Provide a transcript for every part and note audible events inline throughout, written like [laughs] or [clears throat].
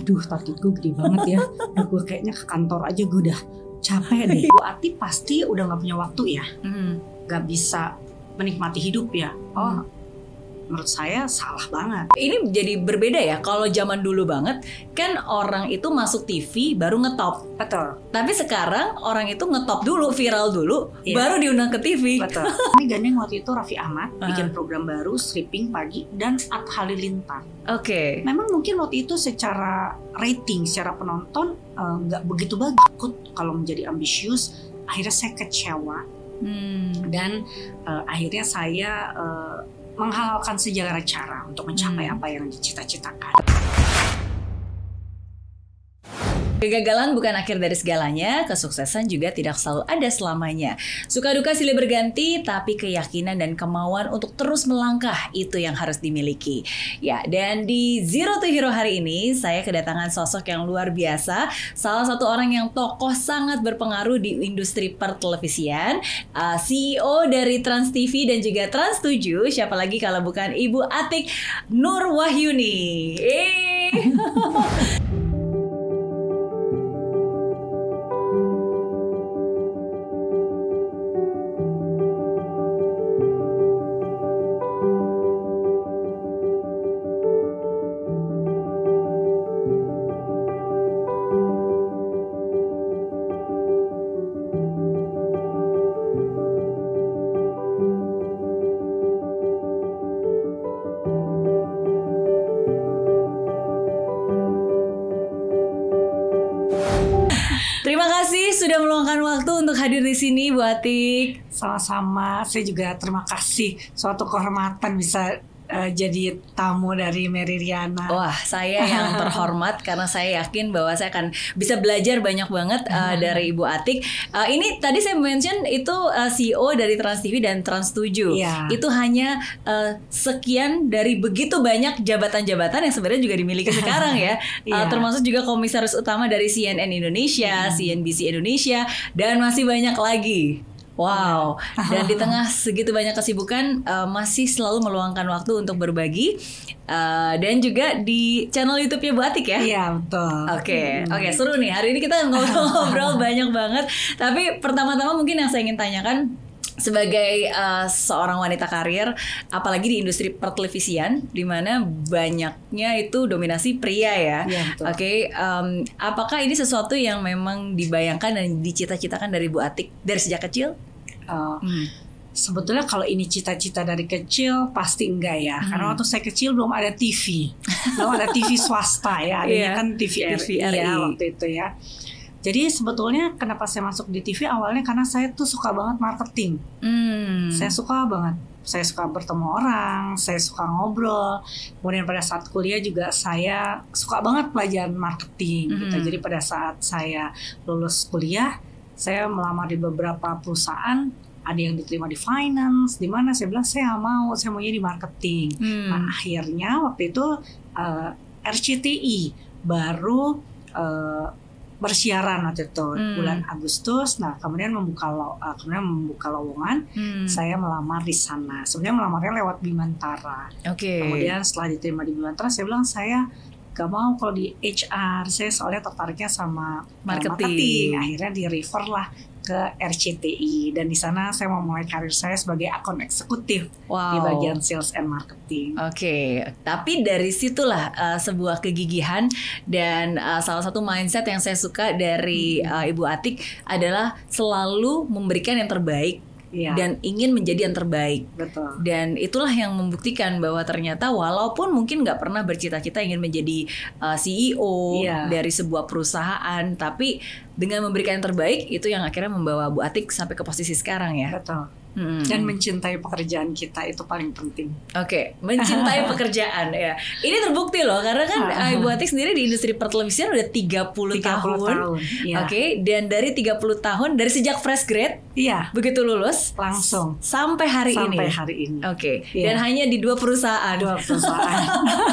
Aduh target gue gede banget ya. [laughs] Udah gue kayaknya ke kantor aja gue udah capek deh. Bu Ati pasti udah gak punya waktu ya. Hmm. Gak bisa menikmati hidup ya. Oh, menurut saya salah banget. Ini jadi berbeda ya. Kalau zaman dulu banget kan orang itu masuk TV baru ngetop. Betul. Tapi sekarang orang itu ngetop dulu, viral dulu, Iya. baru diundang ke TV. Betul. [laughs] Ini gandeng waktu itu Raffi Ahmad Ah. bikin program baru Stripping Pagi dan At Halilintar. Oke. Memang mungkin waktu itu secara rating, secara penonton eh, nggak begitu bagus. Kalau menjadi ambisius, akhirnya saya kecewa Hmm. dan eh, akhirnya saya eh, menghalalkan segala cara untuk mencapai Hmm. apa yang dicita-citakan. Kegagalan bukan akhir dari segalanya, kesuksesan juga tidak selalu ada selamanya. Suka duka silih berganti, tapi keyakinan dan kemauan untuk terus melangkah itu yang harus dimiliki. Ya, dan di Zero to Hero hari ini, saya kedatangan sosok yang luar biasa, salah satu orang yang tokoh sangat berpengaruh di industri pertelevisian, uh, CEO dari Trans TV dan juga Trans 7, siapa lagi kalau bukan Ibu Atik Nur Wahyuni. Eh. [laughs] meluangkan waktu untuk hadir di sini, Bu Atik. Sama-sama, saya juga terima kasih suatu kehormatan bisa eh, jadi tamu dari Mary Riana. Wah, saya yang [laughs] terhormat karena saya yakin bahwa saya akan bisa belajar banyak banget uh, dari Ibu Atik. Uh, ini tadi saya mention itu uh, CEO dari Trans TV dan Trans 7. Iya. Itu hanya uh, sekian dari begitu banyak jabatan-jabatan yang sebenarnya juga dimiliki [laughs] sekarang ya. Uh, Iya. termasuk juga komisaris utama dari CNN Indonesia, CNBC Indonesia dan masih banyak lagi. Wow, dan di [laughs] tengah segitu banyak kesibukan uh, masih selalu meluangkan waktu untuk berbagi Uh, dan juga di channel YouTube-nya Bu Atik ya. Iya, betul. Oke, oke seru nih. Hari ini kita ngobrol-ngobrol [laughs] banyak banget. Tapi pertama-tama mungkin yang saya ingin tanyakan sebagai uh, seorang wanita karir, apalagi di industri pertelevisian, di mana banyaknya itu dominasi pria ya. Betul. Oke, em, apakah ini sesuatu yang memang dibayangkan dan dicita-citakan dari Bu Atik dari sejak kecil? Eh, Hmm. Sebetulnya kalau ini cita-cita dari kecil pasti enggak ya. Hmm. Karena waktu saya kecil belum ada TV. belum ada TV swasta ya. Adanya Iya. kan TV, TV RI, ya RI. waktu itu ya. Jadi sebetulnya kenapa saya masuk di TV awalnya karena saya tuh suka banget marketing. Hmm. Saya suka banget. Saya suka bertemu orang, saya suka ngobrol. Kemudian pada saat kuliah juga saya suka banget pelajaran marketing gitu. Mhm. Jadi pada saat saya lulus kuliah, saya melamar di beberapa perusahaan ada yang diterima di finance, di mana saya bilang saya mau, saya maunya di marketing. Hmm. Nah akhirnya waktu itu eh, RCTI baru eh, bersiaran waktu itu Hmm. bulan Agustus. Nah kemudian membuka lo, eh, kemudian membuka lowongan, Hmm. saya melamar di sana. Sebenarnya melamarnya lewat Bimantara. Oke. Kemudian setelah diterima di Bimantara, saya bilang saya gak mau kalau di HR. Saya soalnya tertariknya sama eh, Marketing. Akhirnya di refer lah ke RCTI dan di sana saya memulai karir saya sebagai akun eksekutif wow. di bagian sales and marketing. Oke, tapi dari situlah uh, sebuah kegigihan dan uh, salah satu mindset yang saya suka dari uh, Ibu Atik adalah selalu memberikan yang terbaik Iya, dan ingin menjadi yang terbaik. betul. Dan itulah yang membuktikan bahwa ternyata walaupun mungkin nggak pernah bercita-cita ingin menjadi uh, CEO Iya. dari sebuah perusahaan, tapi dengan memberikan yang terbaik itu yang akhirnya membawa Bu Atik sampai ke posisi sekarang ya. Betul. Hmm. Dan mencintai pekerjaan kita itu paling penting. Oke, mencintai [laughs] pekerjaan ya. Ini terbukti loh karena kan Ah. uh, Ibu Atik sendiri di industri pertelevisian udah 30, 30 tahun. tahun. Iya. Oke, dan dari 30 tahun dari sejak fresh grade Iya, begitu lulus langsung sampai hari sampai ini. hari ini. Oke, Iya. dan hanya di dua perusahaan. Dua perusahaan. [laughs]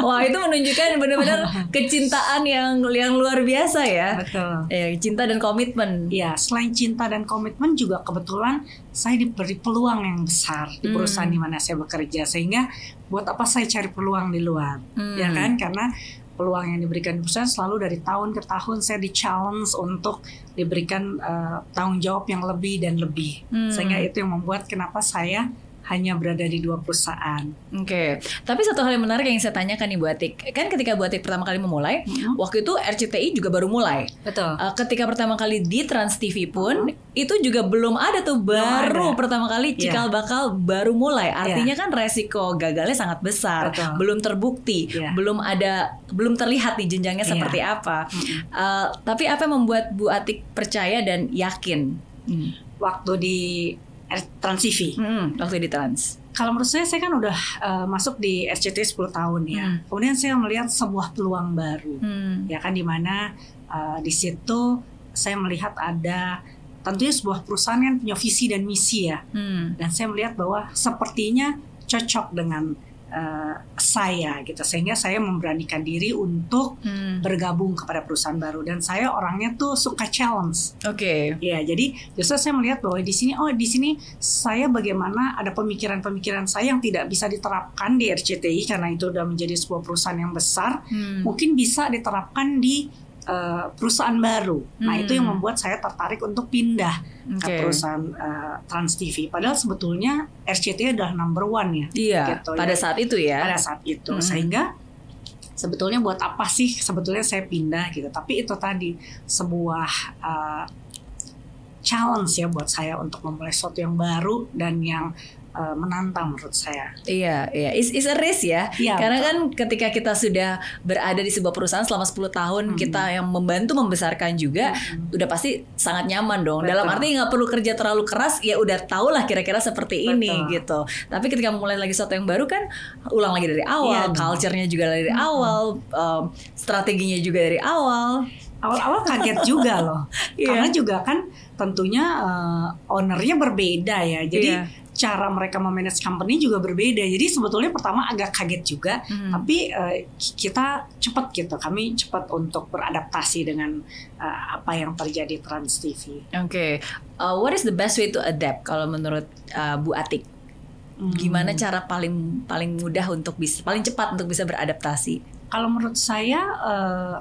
Wah, itu menunjukkan benar-benar [laughs] kecintaan yang yang luar biasa ya. Betul. Ya, cinta dan komitmen. Ya, selain cinta dan komitmen juga kebetulan saya diberi peluang yang besar di Hmm. perusahaan di mana saya bekerja sehingga buat apa saya cari peluang di luar Hmm. ya kan karena peluang yang diberikan di perusahaan selalu dari tahun ke tahun saya di challenge untuk diberikan uh, tanggung jawab yang lebih dan lebih Hmm. sehingga itu yang membuat kenapa saya hanya berada di dua perusahaan. Oke, tapi satu hal yang menarik yang saya tanyakan nih Bu Atik, kan ketika Bu Atik pertama kali memulai, Mhm. waktu itu RCTI juga baru mulai. Betul. Uh, ketika pertama kali di Trans TV pun itu juga belum ada tuh baru ada. pertama kali Iya. cikal bakal baru mulai. Artinya kan resiko gagalnya sangat besar, Betul. belum terbukti, Iya. belum ada belum terlihat nih jenjangnya Iya. seperti apa. Mhm. Uh, tapi apa yang membuat Bu Atik percaya dan yakin? Hmm. Waktu di Trans TV. Hmm, waktu di Trans. Kalau menurut saya, saya kan udah uh, masuk di RCTI 10 tahun ya. Hmm. Kemudian saya melihat sebuah peluang baru. Hmm. ya kan di mana uh, di situ saya melihat ada tentunya sebuah perusahaan yang punya visi dan misi ya Hmm. dan saya melihat bahwa sepertinya cocok dengan uh, saya gitu sehingga saya memberanikan diri untuk Hmm. bergabung kepada perusahaan baru dan saya orangnya tuh suka challenge Oke. ya jadi justru saya melihat bahwa di sini oh di sini saya bagaimana ada pemikiran-pemikiran saya yang tidak bisa diterapkan di RCTI karena itu sudah menjadi sebuah perusahaan yang besar Hmm. mungkin bisa diterapkan di uh, perusahaan baru. Nah Hmm. itu yang membuat saya tertarik untuk pindah Oke. ke perusahaan uh, Trans TV. Padahal sebetulnya RCTI adalah number one ya Iya, Gitu, pada ya. saat itu ya. pada saat itu. Hmm. Sehingga sebetulnya buat apa sih sebetulnya saya pindah gitu. Tapi itu tadi sebuah uh, challenge ya buat saya untuk memulai sesuatu yang baru dan yang uh, menantang menurut saya. Iya, iya. Is is a risk ya. Iya, Karena betul. kan ketika kita sudah berada di sebuah perusahaan selama 10 tahun, Hmm. kita yang membantu membesarkan juga Hmm. udah pasti sangat nyaman dong. Betul. Dalam arti nggak perlu kerja terlalu keras, ya udah tau lah kira-kira seperti ini Betul. gitu. Tapi ketika memulai lagi sesuatu yang baru kan ulang lagi dari awal, Iya dong. culture-nya juga dari Hmm. awal, um, strateginya juga dari awal. awal-awal kaget juga loh [laughs] Iya. karena juga kan tentunya eh, ownernya berbeda ya jadi Iya. Cara mereka memanage company juga berbeda jadi sebetulnya pertama agak kaget juga Hmm. tapi eh, kita cepat gitu kami cepat untuk beradaptasi dengan eh, apa yang terjadi Trans TV Oke, Uh, what is the best way to adapt kalau menurut uh, Bu Atik? Hmm. Gimana cara paling paling mudah untuk bisa paling cepat untuk bisa beradaptasi? kalau menurut saya eh,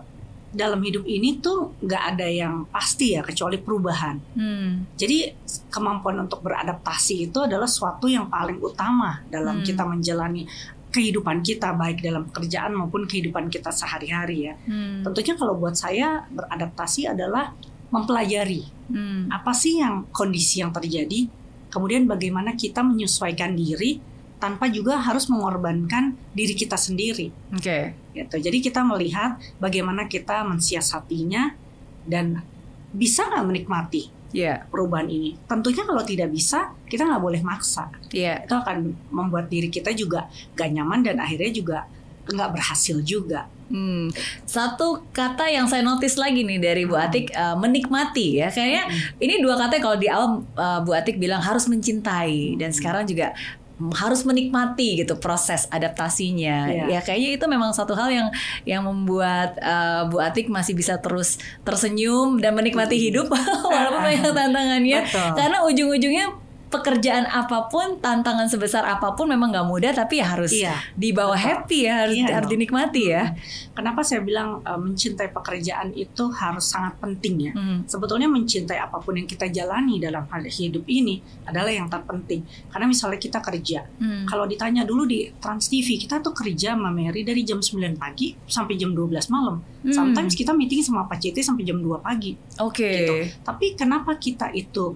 dalam hidup ini tuh nggak ada yang pasti ya kecuali perubahan Hmm. Jadi kemampuan untuk beradaptasi itu adalah suatu yang paling utama dalam Hmm. kita menjalani kehidupan kita baik dalam pekerjaan maupun kehidupan kita sehari-hari ya. Hmm. Tentunya kalau buat saya beradaptasi adalah mempelajari Hmm. apa sih yang kondisi yang terjadi, kemudian bagaimana kita menyesuaikan diri tanpa juga harus mengorbankan diri kita sendiri Oke. gitu. Jadi kita melihat bagaimana kita mensiasatinya dan bisa nggak menikmati Ya, perubahan ini. Tentunya kalau tidak bisa, kita nggak boleh maksa. ya. Itu akan membuat diri kita juga gak nyaman dan akhirnya juga nggak berhasil juga. Hmm. Satu kata yang saya notice lagi nih dari Bu Hmm. Atik uh, menikmati ya. Kayaknya ini dua kata kalau di awal uh, Bu Atik bilang harus mencintai dan Hmm. sekarang juga harus menikmati gitu proses adaptasinya. Iya. Ya kayaknya itu memang satu hal yang yang membuat uh, Bu Atik masih bisa terus tersenyum dan menikmati Hmm. hidup [laughs] walaupun banyak [laughs] tantangannya. Betul. Karena ujung-ujungnya pekerjaan apa pun, tantangan sebesar apa pun memang nggak mudah tapi ya harus Iya. dibawa Betul. happy ya, harus Iya harus dinikmati ya. Kenapa saya bilang uh, mencintai pekerjaan itu harus sangat penting ya? Hmm. Sebetulnya mencintai apa pun yang kita jalani dalam hal hidup ini adalah yang terpenting. Karena misalnya kita kerja, Hmm. kalau ditanya dulu di Trans TV, kita tuh kerja sama Mary dari jam 9 pagi sampai jam 12 malam. Hmm. Sometimes kita meeting sama Pak CT sampai jam 2 pagi. Oke. gitu. Tapi kenapa kita itu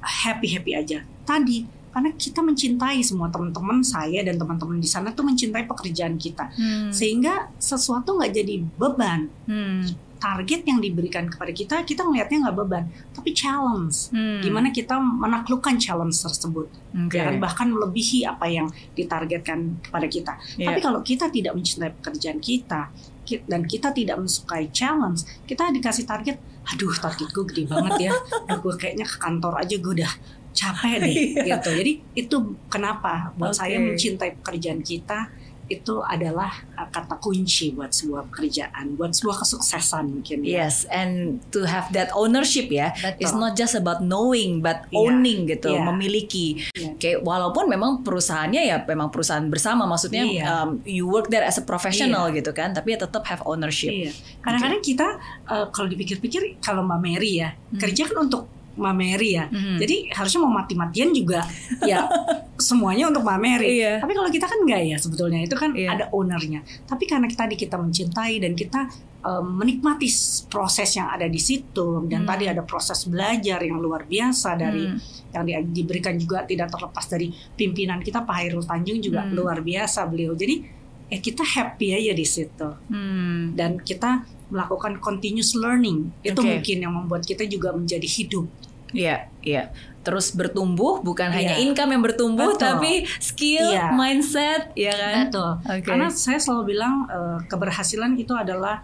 happy happy aja? Tadi karena kita mencintai semua teman-teman saya dan teman-teman di sana tuh mencintai pekerjaan kita, Hmm. sehingga sesuatu nggak jadi beban. Hmm. Target yang diberikan kepada kita, kita melihatnya nggak beban, tapi challenge. Hmm. Gimana kita menaklukkan challenge tersebut, Oke. ya kan? bahkan melebihi apa yang ditargetkan kepada kita. Iya. Tapi kalau kita tidak mencintai pekerjaan kita ki- dan kita tidak mensukai challenge, kita dikasih target, aduh target gue gede banget ya, aduh gue kayaknya ke kantor aja gue udah capek deh Iya. gitu. Jadi itu kenapa buat Oke. saya mencintai pekerjaan kita itu adalah uh, kata kunci buat sebuah pekerjaan, buat sebuah kesuksesan mungkin. ya. Yes, and to have that ownership ya, Betul. it's not just about knowing but Iya, owning gitu, iya. memiliki. Kayak walaupun memang perusahaannya ya memang perusahaan bersama, maksudnya Iya. um, you work there as a professional gitu kan, tapi ya tetap have ownership. Iya. Kadang-kadang kita uh, kalau dipikir-pikir kalau Mbak Mary ya kerja kan untuk Mbak Mary ya. Mhm. Jadi harusnya mau mati-matian juga ya [laughs] semuanya untuk Mbak Mary. Iya. Tapi kalau kita kan enggak ya sebetulnya itu kan Iya. ada ownernya. Tapi karena kita kita mencintai dan kita um, menikmati proses yang ada di situ dan Hmm. tadi ada proses belajar yang luar biasa dari Hmm. yang di- diberikan juga tidak terlepas dari pimpinan kita Pak Hairul Tanjung juga Hmm. luar biasa beliau. Jadi ya kita happy aja di situ Hmm. dan kita melakukan continuous learning itu Oke. mungkin yang membuat kita juga menjadi hidup Iya, iya. Terus bertumbuh bukan hanya Iya. income yang bertumbuh, Betul. tapi skill, Iya. mindset, ya kan? betul Oke. karena saya selalu bilang eh, keberhasilan itu adalah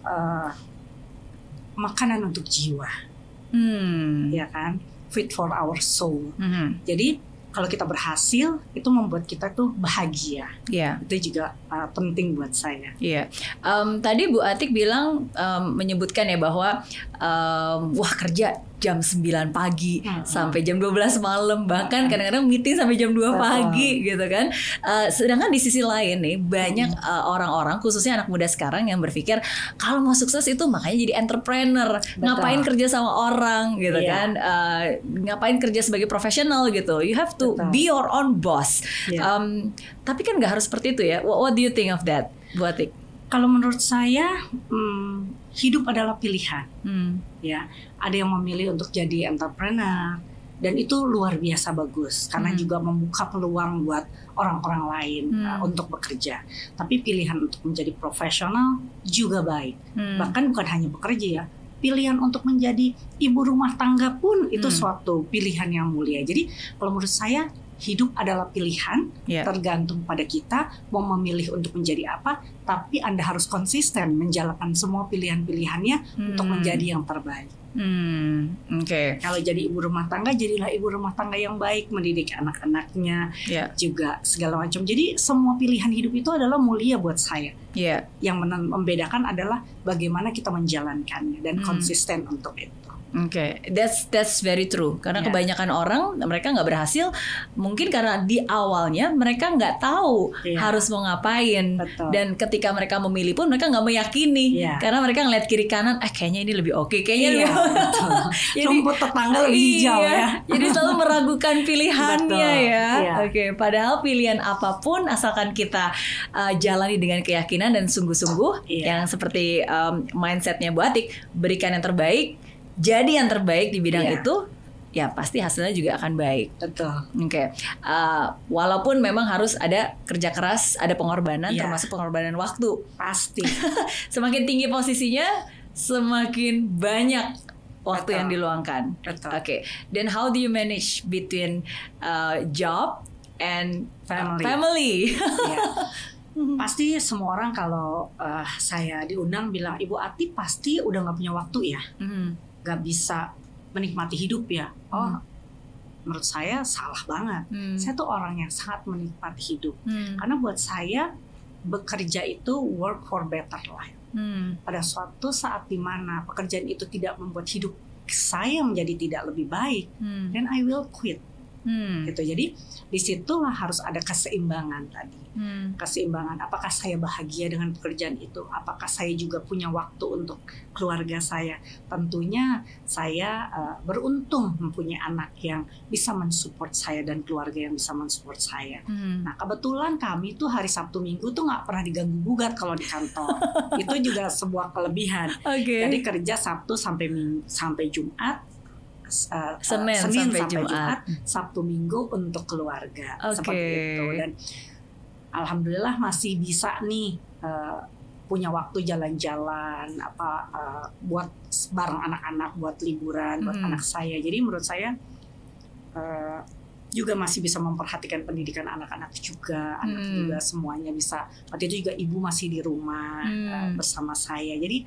eh, makanan untuk jiwa Hmm. ya kan fit for our soul Mhm. jadi kalau kita berhasil itu membuat kita tuh bahagia Iya. itu juga eh, penting buat saya Iya, Em, tadi Bu Atik bilang em, menyebutkan ya bahwa em, wah kerja jam 9 pagi Hmm. sampai jam 12 malam bahkan kadang-kadang meeting sampai jam 2 Betul. pagi gitu kan. Eh, sedangkan di sisi lain nih banyak eh, orang-orang khususnya anak muda sekarang yang berpikir kalau mau sukses itu makanya jadi entrepreneur, ngapain kerja sama orang gitu Iya. kan, Eh, ngapain kerja sebagai profesional gitu. You have to Betul. be your own boss. Iya. Em, tapi kan nggak harus seperti itu ya. What, what do you think of that, Bu Atik? kalau menurut saya hmm, hidup adalah pilihan Hmm. ya ada yang memilih untuk jadi entrepreneur dan itu luar biasa bagus karena Hmm. juga membuka peluang buat orang-orang lain Hmm. uh, untuk bekerja tapi pilihan untuk menjadi profesional juga baik Hmm. bahkan bukan hanya bekerja ya pilihan untuk menjadi ibu rumah tangga pun itu Hmm. suatu pilihan yang mulia jadi kalau menurut saya hidup adalah pilihan Ya. tergantung pada kita mau memilih untuk menjadi apa tapi anda harus konsisten menjalankan semua pilihan-pilihannya untuk Hmm. menjadi yang terbaik Hmm. Oke. kalau jadi ibu rumah tangga jadilah ibu rumah tangga yang baik mendidik anak-anaknya Ya. juga segala macam jadi semua pilihan hidup itu adalah mulia buat saya Ya. yang membedakan adalah bagaimana kita menjalankannya dan Hmm. konsisten untuk itu Oke, that's that's very true. Karena Ya. kebanyakan orang mereka nggak berhasil, mungkin karena di awalnya mereka nggak tahu Iya. harus mau ngapain. Betul. Dan ketika mereka memilih pun mereka nggak meyakini, Iya. karena mereka ngeliat kiri kanan, eh kayaknya ini lebih oke, kayaknya Iya, lebih betul. [laughs] Jadi- rumput tetangga lebih hijau Iya, ya Jadi selalu meragukan pilihannya Betul, ya. iya. Oke, padahal pilihan apa pun asalkan kita uh, jalani dengan keyakinan dan sungguh-sungguh Iya. yang seperti um, mindsetnya Bu Atik, berikan yang terbaik, jadi yang terbaik di bidang Iya. itu, ya pasti hasilnya juga akan baik. betul Oke, Uh, walaupun memang harus ada kerja keras, ada pengorbanan, Iya. termasuk pengorbanan waktu. pasti [laughs] Semakin tinggi posisinya, semakin banyak waktu Betul. yang diluangkan. betul Oke, then how do you manage between uh, job and uh, Family. family? Ya. [laughs] Pasti semua orang kalau eh, saya diundang bilang Ibu Ati pasti udah nggak punya waktu ya, Hmm, nggak bisa menikmati hidup ya. Oh, Hmm. menurut saya salah banget. hmm, Saya tuh orang yang sangat menikmati hidup. hmm, Karena buat saya bekerja itu work for better life. hmm, Pada suatu saat di mana pekerjaan itu tidak membuat hidup saya menjadi tidak lebih baik, hmm, then I will quit. Hmm, Gitu. Jadi di situlah harus ada keseimbangan tadi. hmm, keseimbangan. Apakah saya bahagia dengan pekerjaan itu? Apakah saya juga punya waktu untuk keluarga saya? Tentunya saya eh, beruntung mempunyai anak yang bisa mensupport saya dan keluarga yang bisa mensupport saya. hmm. Nah kebetulan kami tuh hari Sabtu Minggu tuh nggak pernah diganggu gugat kalau di kantor. [laughs] itu juga sebuah kelebihan. Oke. Jadi kerja Sabtu sampai Ming- sampai Jumat. S- eh, eh, Senin sampai Jumat. Sabtu Minggu untuk keluarga Oke. seperti itu dan alhamdulillah masih bisa nih eh, punya waktu jalan-jalan apa eh, buat bareng anak-anak buat liburan buat Hmm. anak saya jadi menurut saya eh, juga masih bisa memperhatikan pendidikan anak-anak juga anak Hmm. juga semuanya bisa waktu itu juga ibu masih di rumah Hmm. bersama saya jadi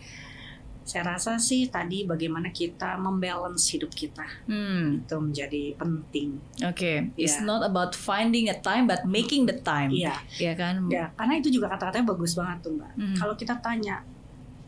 Saya rasa sih tadi bagaimana kita membalance hidup kita Hmm, itu menjadi penting. oke. It's Iya. not about finding a time but making the time. Iya, Iya kan? ya, karena itu juga kata-katanya bagus banget tuh mbak. Hmm. Kalau kita tanya,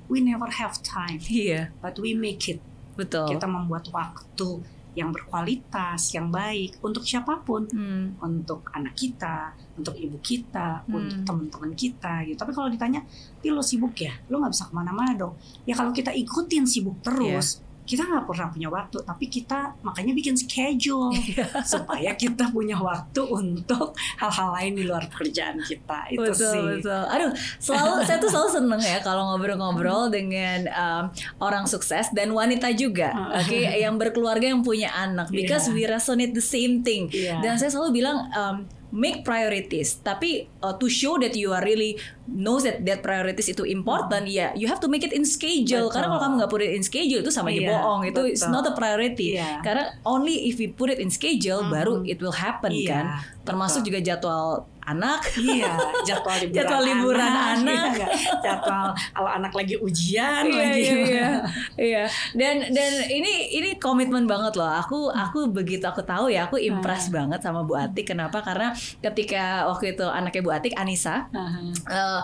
we never have time, Iya, but we make it. betul. Kita membuat waktu yang berkualitas, yang baik untuk siapa pun, Hmm, untuk anak kita, untuk ibu kita, Hmm. untuk teman-teman kita gitu. Tapi kalau ditanya, "Ih, lo sibuk ya? Lo nggak bisa ke mana-mana dong." Ya kalau kita ikutin sibuk terus, kita nggak pernah punya waktu. Tapi kita makanya bikin schedule [laughs] Iya. supaya kita punya waktu untuk hal-hal lain di luar pekerjaan kita. Itu betul sih. betul. Aduh, selalu [laughs] saya tuh selalu seneng ya kalau ngobrol-ngobrol dengan um, orang sukses dan wanita juga, oke, yang berkeluarga yang punya anak, because Iya. we resonate the same thing. Iya. Dan saya selalu bilang um, make priorities, tapi uh, to show that you are really knows that that priorities itu important, ya you have to make it in schedule. Betul. Karena kalau kamu nggak put it in schedule itu sama aja Iya, bohong. Itu it's betul. not a priority. Iya. Karena only if we put it in schedule Mhm. baru it will happen Iya, kan. Termasuk betul. juga jadwal anak. Iya, jadwal liburan, Jadwal liburan anak. iya nggak? jadwal kalau anak lagi ujian Iya, lagi. iya, iya. [laughs] Iya. Dan dan ini ini komitmen banget loh. Aku aku begitu aku tahu ya, aku impress Hmm. banget sama Bu Atik. Kenapa? Karena ketika waktu itu anaknya Bu Atik, Anissa, Aha. eh,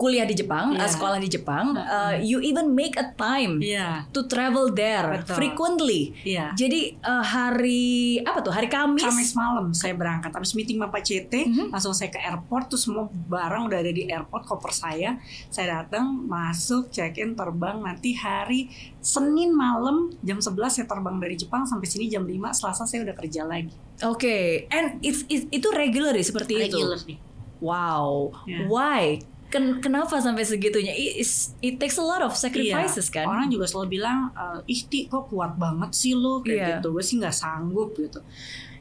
kuliah di Jepang, Iya. eh, sekolah di Jepang, Hmm. eh, you even make a time Iya, to travel there Betul. frequently. iya. Jadi eh, hari apa tuh? Hari Kamis. Kamis malam saya berangkat habis meeting Bapak CT Mhm. langsung saya ke airport tuh semua barang udah ada di airport koper saya saya datang masuk check in terbang nanti hari Senin malam jam 11 saya terbang dari Jepang sampai sini jam 5 Selasa saya udah kerja lagi Oke, and it's, it's- itu regular ya seperti itu. regular nih Wow, Ya. why? Ken- kenapa sampai segitunya? It, it takes a lot of sacrifices Iya. kan? Orang juga selalu bilang, eh, ih Ti kok kuat banget sih lo kayak Iya. gitu. Gue sih nggak sanggup gitu.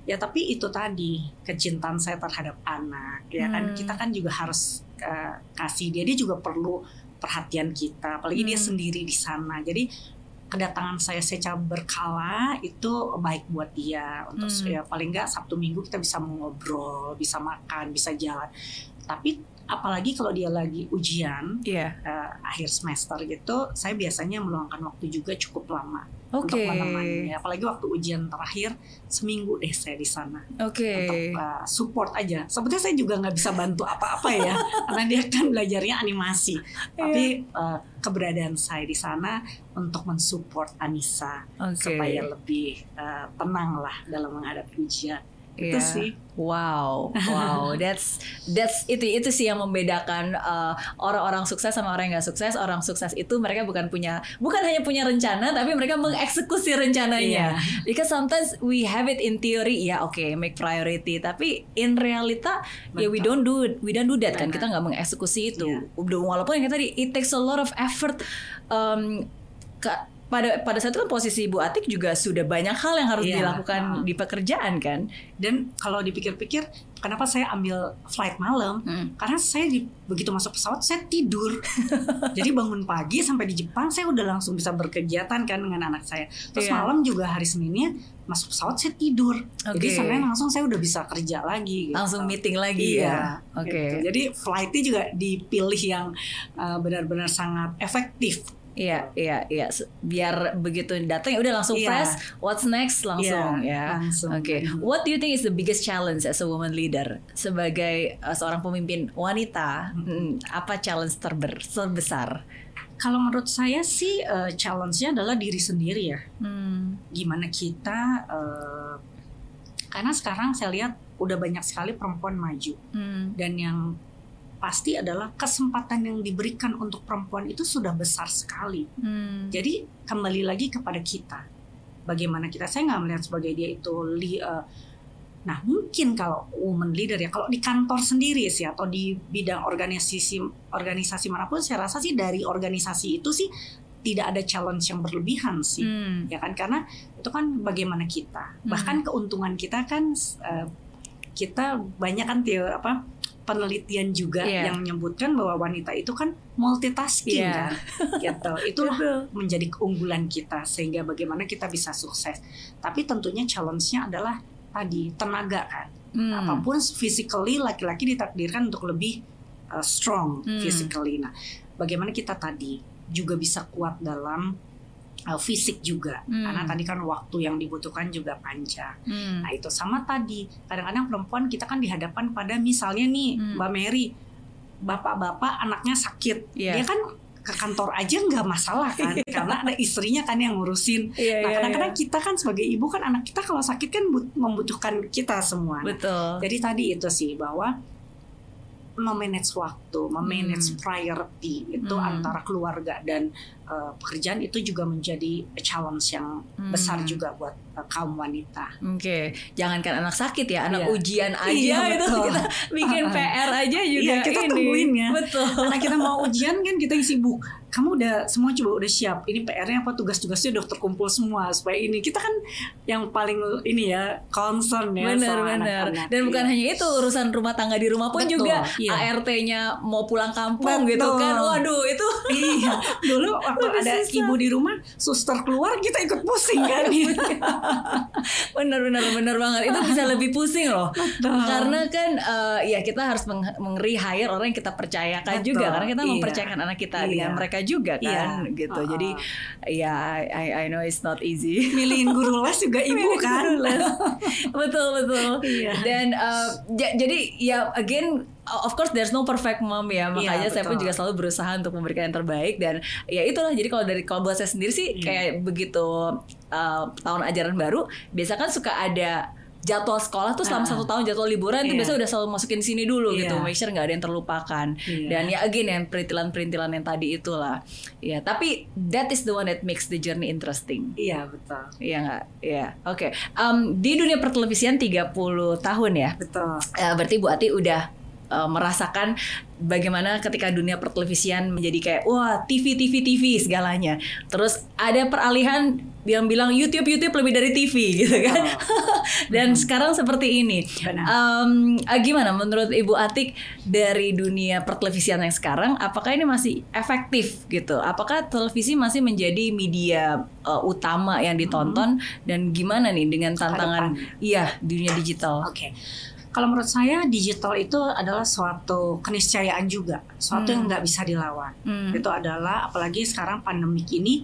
Ya tapi itu tadi kecintaan saya terhadap anak. Ya kan Hmm. kita kan juga harus eh, kasih dia. Dia juga perlu perhatian kita. Apalagi dia Hmm. sendiri di sana. Jadi kedatangan saya secara berkala itu baik buat dia untuk Hmm. ya paling nggak Sabtu Minggu kita bisa ngobrol, bisa makan, bisa jalan. Tapi apalagi kalau dia lagi ujian, Iya. eh, akhir semester gitu, saya biasanya meluangkan waktu juga cukup lama Oke. untuk menemani. Apalagi waktu ujian terakhir seminggu deh saya di sana Oke. untuk uh, support aja. Sebetulnya saya juga nggak bisa bantu apa-apa ya, [laughs] karena dia kan belajarnya animasi. Tapi uh, keberadaan saya di sana untuk mensupport Anissa Oke. supaya lebih uh, tenang lah dalam menghadapi ujian. Itu Iya. sih. Wow, wow, [laughs] that's that's itu itu sih yang membedakan uh, orang-orang sukses sama orang yang nggak sukses. Orang sukses itu mereka bukan punya bukan hanya punya rencana, tapi mereka mengeksekusi rencananya. Iya. Because sometimes we have it in theory, ya oke, make priority, tapi in realita ya we Betul. don't do we don't do that kan. Benar. Kita nggak mengeksekusi itu. Udah walaupun yang tadi it takes a lot of effort. Um, pada pada saat itu kan posisi Bu Atik juga sudah banyak hal yang harus Iya. dilakukan Ah. di pekerjaan kan. Dan kalau dipikir-pikir, kenapa saya ambil flight malam? Hmm. Karena saya di, begitu masuk pesawat saya tidur. [laughs] Jadi bangun pagi sampai di Jepang saya udah langsung bisa berkegiatan kan dengan anak saya. Terus Iya. malam juga hari Seninnya masuk pesawat saya tidur. Jadi Oke. Senin langsung saya udah bisa kerja lagi. Gitu. langsung meeting lagi Iya, ya. Oke. gitu. Jadi flightnya juga dipilih yang uh, benar-benar sangat efektif. Iya, iya, iya. Se- Biar begitu datang ya udah langsung Iya. fresh. What's next langsung Iya, ya. langsung. Oke. What do you think is the biggest challenge as a woman leader sebagai uh, seorang pemimpin wanita? hmm, apa challenge terber terbesar? Kalau menurut saya sih uh, challenge-nya adalah diri sendiri ya. Hmm. Gimana kita uh, karena sekarang saya lihat udah banyak sekali perempuan maju Hmm. dan yang pasti adalah kesempatan yang diberikan untuk perempuan itu sudah besar sekali. Hmm. Jadi kembali lagi kepada kita, bagaimana kita. Saya nggak melihat sebagai dia itu li, eh, Nah mungkin kalau woman leader ya, kalau di kantor sendiri sih atau di bidang organisasi organisasi mana pun, saya rasa sih dari organisasi itu sih tidak ada challenge yang berlebihan sih, Hmm. ya kan? Karena itu kan bagaimana kita, bahkan keuntungan kita kan eh, kita banyak kan teo apa penelitian juga Iya. yang menyebutkan bahwa wanita itu kan multitasking Iya. kan, gitu. [laughs] Itulah menjadi keunggulan kita sehingga bagaimana kita bisa sukses. Tapi tentunya challenge-nya adalah tadi tenaga kan. Hmm. Apa pun physically laki-laki ditakdirkan untuk lebih uh, strong Hmm. physically. Nah, bagaimana kita tadi juga bisa kuat dalam uh, fisik juga Hmm. karena tadi kan waktu yang dibutuhkan juga panjang. Hmm. Nah itu sama tadi kadang-kadang perempuan kita kan dihadapkan pada misalnya nih Hmm. Mbak Mary, bapak-bapak anaknya sakit, Iya. dia kan ke kantor aja nggak masalah kan [laughs] karena ada istrinya kan yang ngurusin. Iya, Nah iya, kadang-kadang iya. kita kan sebagai ibu kan anak kita kalau sakit kan but- membutuhkan kita semua. Nah, betul. jadi tadi itu sih bahwa memanage waktu, memanage Hmm. priority itu Hmm. antara keluarga dan uh, pekerjaan itu juga menjadi challenge yang Hmm. besar juga buat uh, kaum wanita. Oke, jangankan anak sakit ya, anak Iya. ujian aja Iya, itu betul. kita [laughs] bikin. PR aja juga Iya, kita ini. tungguin ya. Betul. [laughs] Karena kita mau ujian kan kita yang sibuk. Kamu udah semua coba udah siap. Ini PR-nya apa tugas-tugasnya udah terkumpul semua supaya ini kita kan yang paling ini ya concern ya Benar sama benar. anak-anak. Dan bukan Iya. hanya itu urusan rumah tangga di rumah pun Betul, juga iya. ART-nya mau pulang kampung Betul. gitu kan. Waduh, itu iya [laughs] dulu waktu Lebih ada susah. ibu di rumah suster keluar kita ikut pusing kan [laughs] benar benar benar banget. Itu bisa lebih pusing loh. Betul. Karena kan eh, ya kita harus meng, hire orang yang kita percayakan Betul, juga karena kita iya. mempercayakan anak kita Iya. dengan mereka juga kan Iya. gitu. Uh-uh. Jadi ya I I know it's not easy. [laughs] milihin guru les juga ibu kan [laughs] betul betul Iya. dan uh, ja- jadi ya again of course there's no perfect mom ya makanya Iya, saya pun juga selalu berusaha untuk memberikan yang terbaik dan ya itulah jadi kalau dari kalau buat saya sendiri sih Iya. kayak begitu uh, tahun ajaran baru biasa kan suka ada jadwal sekolah tuh selama Ah. satu tahun jadwal liburan tuh Iya. biasa udah selalu masukin sini dulu gitu Iya. make sure nggak ada yang terlupakan Iya. dan ya again yang perintilan-perintilan yang tadi itulah ya tapi that is the one that makes the journey interesting iya betul Iya nggak? Iya. Oke. Em, di dunia pertelevisian 30 tahun ya. betul Eh, berarti Bu Ati udah eh, merasakan bagaimana ketika dunia pertelevisian menjadi kayak wah TV TV TV segalanya. Terus ada peralihan yang bilang YouTube YouTube lebih dari TV gitu kan. [laughs] Dan sekarang seperti ini. Benar. Eh, gimana menurut Ibu Atik dari dunia pertelevisian yang sekarang apakah ini masih efektif gitu? Apakah televisi masih menjadi media eh, utama yang ditonton dan gimana nih dengan tantangan iya dunia digital? Oke. Kalau menurut saya digital itu adalah suatu keniscayaan juga, suatu yang nggak bisa dilawan. Hmm. Itu adalah apalagi sekarang pandemik ini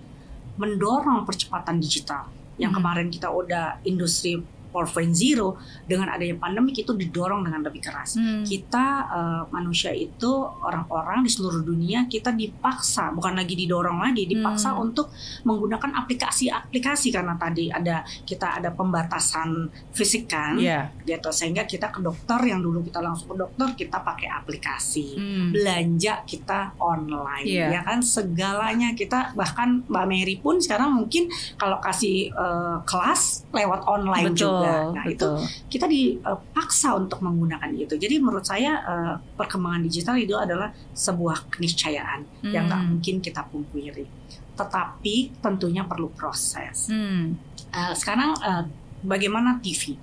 mendorong percepatan digital. Yang Hmm. kemarin kita udah industri 4.0 dengan adanya pandemik itu didorong dengan lebih keras. Hmm. Kita eh, manusia itu orang-orang di seluruh dunia kita dipaksa bukan lagi didorong lagi dipaksa Hmm. untuk menggunakan aplikasi-aplikasi karena tadi ada kita ada pembatasan fisik kan Iya. gitu sehingga kita ke dokter yang dulu kita langsung ke dokter kita pakai aplikasi Hmm. belanja kita online Iya. ya kan segalanya kita bahkan Mbak Mary pun sekarang mungkin kalau kasih eh, kelas lewat online betul, juga nah itu betul. kita dipaksa untuk menggunakan itu jadi menurut saya eh, perkembangan digital itu adalah sebuah keniscayaan yang nggak Hmm. mungkin kita pungkiri tetapi tentunya perlu proses Hmm. Eh, sekarang bagaimana TV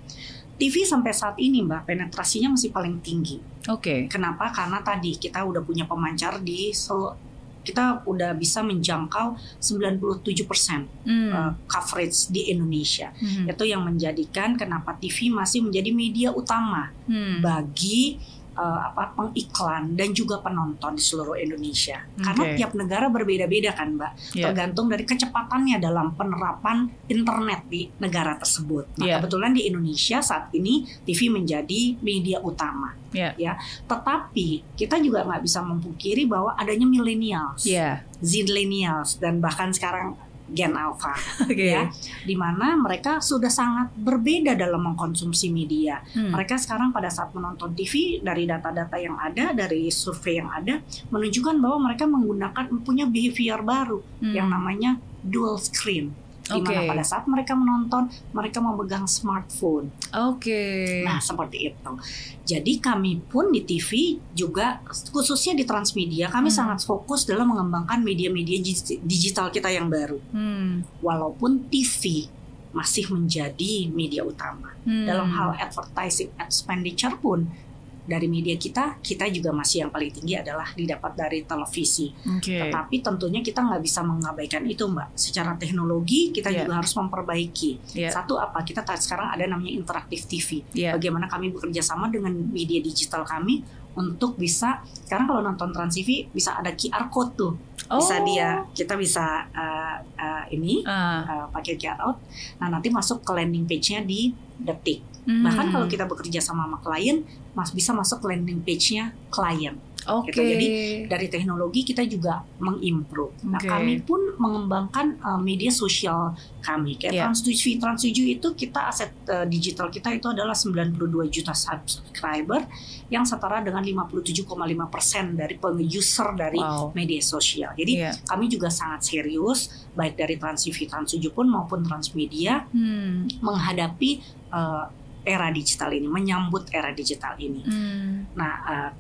TV sampai saat ini mbak penetrasinya masih paling tinggi Oke. Kenapa? Karena tadi kita udah punya pemancar di sel- kita udah bisa menjangkau 97% Hmm. uh, coverage di Indonesia. Hmm. Itu yang menjadikan kenapa TV masih menjadi media utama Hmm. bagi uh, apa pengiklan dan juga penonton di seluruh Indonesia. Karena Oke. tiap negara berbeda-beda kan, Mbak. Iya. Tergantung dari kecepatannya dalam penerapan internet di negara tersebut. Nah, Iya. kebetulan di Indonesia saat ini TV menjadi media utama. Iya. Ya, tetapi kita juga nggak bisa memungkiri bahwa adanya millennials, Iya. zillennials dan bahkan sekarang Gen Alpha [laughs] Oke. ya, di mana mereka sudah sangat berbeda dalam mengkonsumsi media. Hmm. Mereka sekarang pada saat menonton TV dari data-data yang ada, dari survei yang ada, menunjukkan bahwa mereka menggunakan punya behavior baru Hmm. yang namanya dual screen. Di mana Oke. pada saat mereka menonton, mereka memegang smartphone. Oke. Nah, seperti itu. Jadi kami pun di TV juga khususnya di Transmedia, kami Hmm. sangat fokus dalam mengembangkan media-media dig- digital kita yang baru. Hmm. Walaupun TV masih menjadi media utama. Hmm. Dalam hal advertising expenditure pun dari media kita, kita juga masih yang paling tinggi adalah didapat dari televisi. Oke. Tetapi tentunya kita nggak bisa mengabaikan itu, Mbak. Secara teknologi kita Iya. juga harus memperbaiki. Iya. Satu apa? Kita ta- sekarang ada namanya interaktif TV. Iya. Bagaimana kami bekerja sama dengan media digital kami untuk bisa sekarang kalau nonton Trans TV bisa ada QR code tuh bisa Oh. dia kita bisa uh, uh, ini Ah, uh, pakai QR code nah nanti masuk ke landing page-nya di detik hmm. bahkan kalau kita bekerja sama sama klien mas bisa masuk ke landing page-nya klien Oke. gitu, jadi dari teknologi kita juga mengimprove. Nah Oke. kami pun mengembangkan uh, media sosial kami. Kayak Iya. Trans 7 Trans 7 itu kita aset uh, digital kita itu adalah 92 juta subscriber yang setara dengan 57,5 persen dari penguser dari Wow. media sosial. Jadi Iya. kami juga sangat serius baik dari Trans TV Trans 7 pun maupun Transmedia Hmm. menghadapi uh, era digital ini, menyambut era digital ini. Hmm. Nah, uh,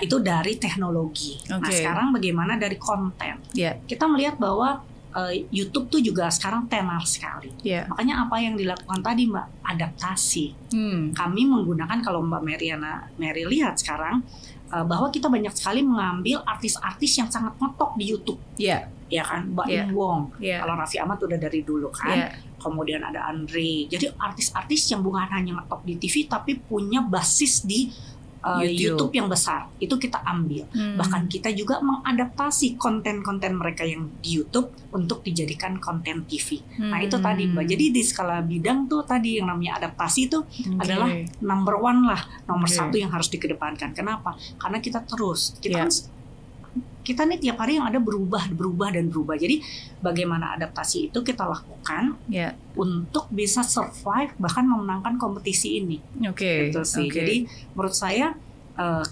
itu dari teknologi. Nah, Oke. sekarang bagaimana dari konten? Iya. Kita melihat bahwa uh, YouTube tuh juga sekarang tenar sekali. Iya. Makanya apa yang dilakukan tadi, Mbak, adaptasi. Hmm. Kami menggunakan kalau Mbak Mariana Mary lihat sekarang uh, bahwa kita banyak sekali mengambil artis-artis yang sangat ngetok di YouTube, Iya. Ya kan? Mbak. Im Wong. Iya. Kalau Raffi Ahmad udah dari dulu kan. Iya. Kemudian ada Andre. Jadi artis-artis yang bukan hanya ngetop di TV tapi punya basis di uh, YouTube. YouTube. yang besar. Itu kita ambil. Hmm. Bahkan kita juga mengadaptasi konten-konten mereka yang di YouTube untuk dijadikan konten TV. Nah, itu tadi Mbak. Hmm. Jadi di skala bidang tuh tadi yang namanya adaptasi itu Oke. adalah number one lah, nomor Oke. satu yang harus dikedepankan. Kenapa? Karena kita terus, kita Ya. kan kita nih tiap hari yang ada berubah, berubah dan berubah. Jadi bagaimana adaptasi itu kita lakukan Ya. untuk bisa survive bahkan memenangkan kompetisi ini. Oke. Gitu sih. Oke. Jadi menurut saya eh,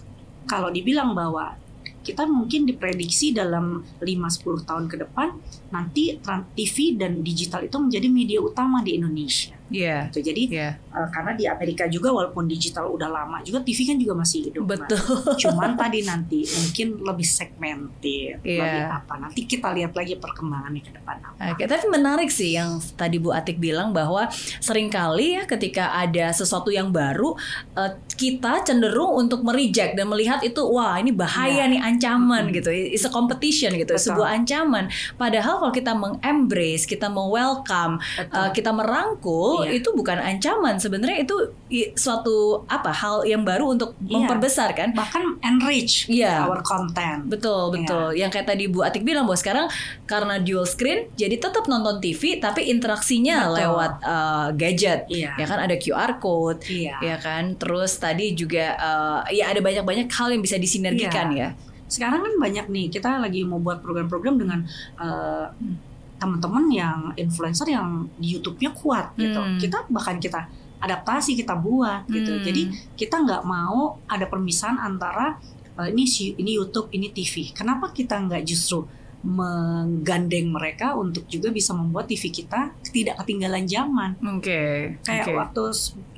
kalau dibilang bahwa kita mungkin diprediksi dalam 5-10 tahun ke depan nanti TV dan digital itu menjadi media utama di Indonesia. Iya. Gitu. Jadi Iya. eh, karena di Amerika juga walaupun digital udah lama juga TV kan juga masih hidup. Betul. [laughs] Cuman tadi nanti mungkin lebih segmented, Iya. lebih apa. Nanti kita lihat lagi perkembangannya ke depan apa. Oke, tapi menarik sih yang tadi Bu Atik bilang bahwa sering kali ya ketika ada sesuatu yang baru eh, kita cenderung untuk mereject dan melihat itu wah ini bahaya Iya. nih ancaman Mm-mm. gitu, it's a competition gitu, Betul. sebuah ancaman. Padahal kalau kita mengembrace, kita mau welcome, Betul. eh, kita merangkul Iya. itu bukan ancaman sebenarnya itu suatu apa hal yang baru untuk Iya. memperbesar kan? bahkan enrich Iya. our content. Betul, Iya. betul. Yang kayak tadi Bu Atik bilang bahwa sekarang karena dual screen, jadi tetap nonton TV tapi interaksinya Betul. lewat uh, gadget. Iya. Ya kan ada QR code, Iya. ya kan. Terus tadi juga uh, ya ada banyak-banyak hal yang bisa disinergikan Iya. ya. Sekarang kan banyak nih kita lagi mau buat program-program dengan Hmm. Teman-teman yang influencer yang di YouTube-nya kuat gitu. Hmm. Kita bahkan kita adaptasi kita buat gitu. Hmm. Jadi kita nggak mau ada permisahan antara eh, ini ini YouTube, ini TV. Kenapa kita nggak justru menggandeng mereka untuk juga bisa membuat TV kita tidak ketinggalan zaman? Oke. Kayak oke. waktu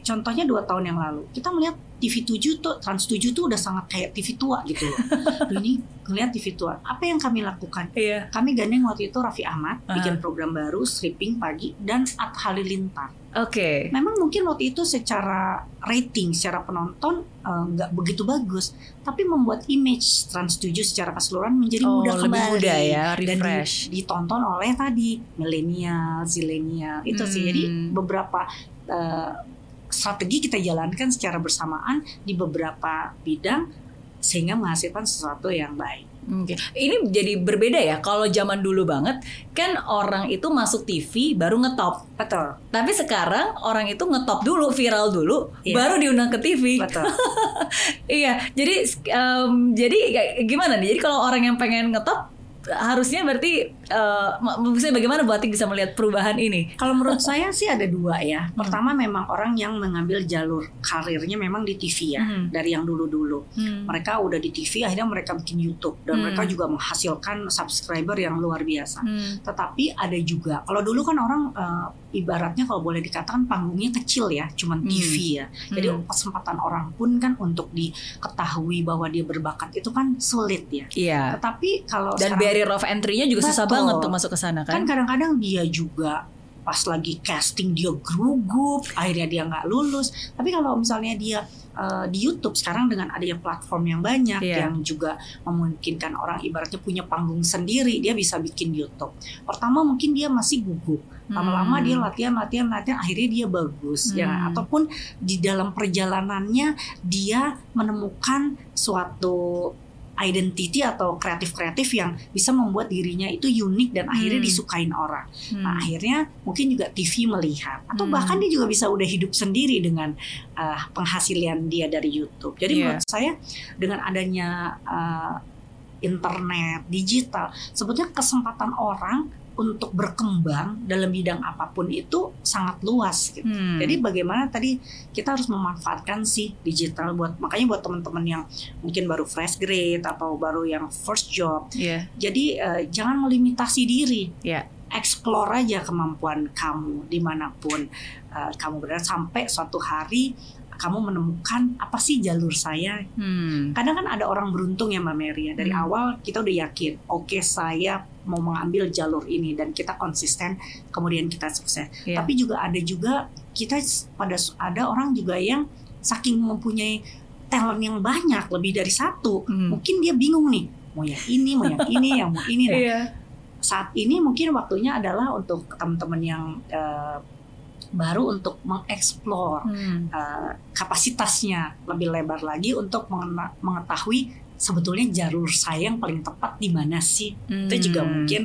contohnya dua tahun yang lalu kita melihat TV 7 tuh Trans 7 tuh udah sangat kayak TV tua gitu loh. [laughs] Ini ngelihat TV tua. Apa yang kami lakukan? Iya. Kami gandeng waktu itu Raffi Ahmad Ah. bikin program baru stripping pagi dan At Halilintar. Oke. Memang mungkin waktu itu secara rating, secara penonton eh, nggak begitu bagus, tapi membuat image Trans 7 secara keseluruhan menjadi Oh, mudah lebih kembali muda ya, dan di- refresh. ditonton oleh tadi milenial, zilenial itu sih. Jadi Hmm. beberapa eh, strategi kita jalankan secara bersamaan di beberapa bidang sehingga menghasilkan sesuatu yang baik. Oke. Ini jadi berbeda ya. Kalau zaman dulu banget kan orang itu masuk TV baru ngetop. Betul, Tapi sekarang orang itu ngetop dulu, viral dulu, Iya. baru diundang ke TV. betul. [laughs] Iya, jadi em, jadi gimana nih? Jadi kalau orang yang pengen ngetop harusnya berarti maksudnya bagaimana Bu Atik bisa melihat perubahan ini? Kalau menurut [laughs] saya sih ada dua ya. Hmm. Pertama memang orang yang mengambil jalur karirnya memang di TV ya, Hmm. dari yang dulu-dulu. Mereka udah di TV, akhirnya mereka bikin YouTube dan Hmm. mereka juga menghasilkan subscriber yang luar biasa. Hmm. Tetapi ada juga, kalau dulu kan orang eh, ibaratnya kalau boleh dikatakan panggungnya kecil ya, cuman Hmm. TV ya. Jadi Hmm. kesempatan orang pun kan untuk diketahui bahwa dia berbakat itu kan sulit ya. Iya. Tetapi kalau Dan sekarang barrier of entry-nya juga susah Betul. banget untuk masuk ke sana kan kan? kadang-kadang dia juga pas lagi casting dia gugup akhirnya dia nggak lulus tapi kalau misalnya dia uh, di YouTube sekarang dengan adanya platform yang banyak Iya. yang juga memungkinkan orang ibaratnya punya panggung sendiri dia bisa bikin YouTube pertama mungkin dia masih gugup lama-lama Hmm. dia latihan latihan latihan akhirnya dia bagus ya Hmm. ataupun di dalam perjalanannya dia menemukan suatu identity atau kreatif-kreatif yang bisa membuat dirinya itu unik dan akhirnya Hmm. disukain orang. Hmm. Nah, akhirnya mungkin juga TV melihat atau Hmm. bahkan dia juga bisa udah hidup sendiri dengan uh, penghasilan dia dari YouTube. Jadi Iya. menurut saya dengan adanya uh, internet, digital, sebetulnya kesempatan orang untuk berkembang dalam bidang apa pun itu sangat luas gitu. Hmm. Jadi bagaimana tadi kita harus memanfaatkan si digital buat makanya buat teman-teman yang mungkin baru fresh grade atau baru yang first job. Iya. Jadi eh, jangan melimitasi diri. Iya. Explore aja kemampuan kamu di mana pun eh, kamu berada sampai suatu hari kamu menemukan apa sih jalur saya. Hmm. Kadang kan ada orang beruntung ya Mbak Mary ya. Dari Hmm. awal kita udah yakin, oke saya mau mengambil jalur ini dan kita konsisten, kemudian kita sukses. Iya. Tapi juga ada juga kita pada ada orang juga yang saking mempunyai talent yang banyak lebih dari satu, Hmm. mungkin dia bingung nih mau yang ini, mau yang ini, yang mau ini. [laughs] Nah, Iya. saat ini mungkin waktunya adalah untuk teman-teman yang eh, baru untuk mengeksplor Hmm. eh, kapasitasnya lebih lebar lagi untuk mengetahui sebetulnya jalur saya yang paling tepat di mana sih. Itu juga Hmm. mungkin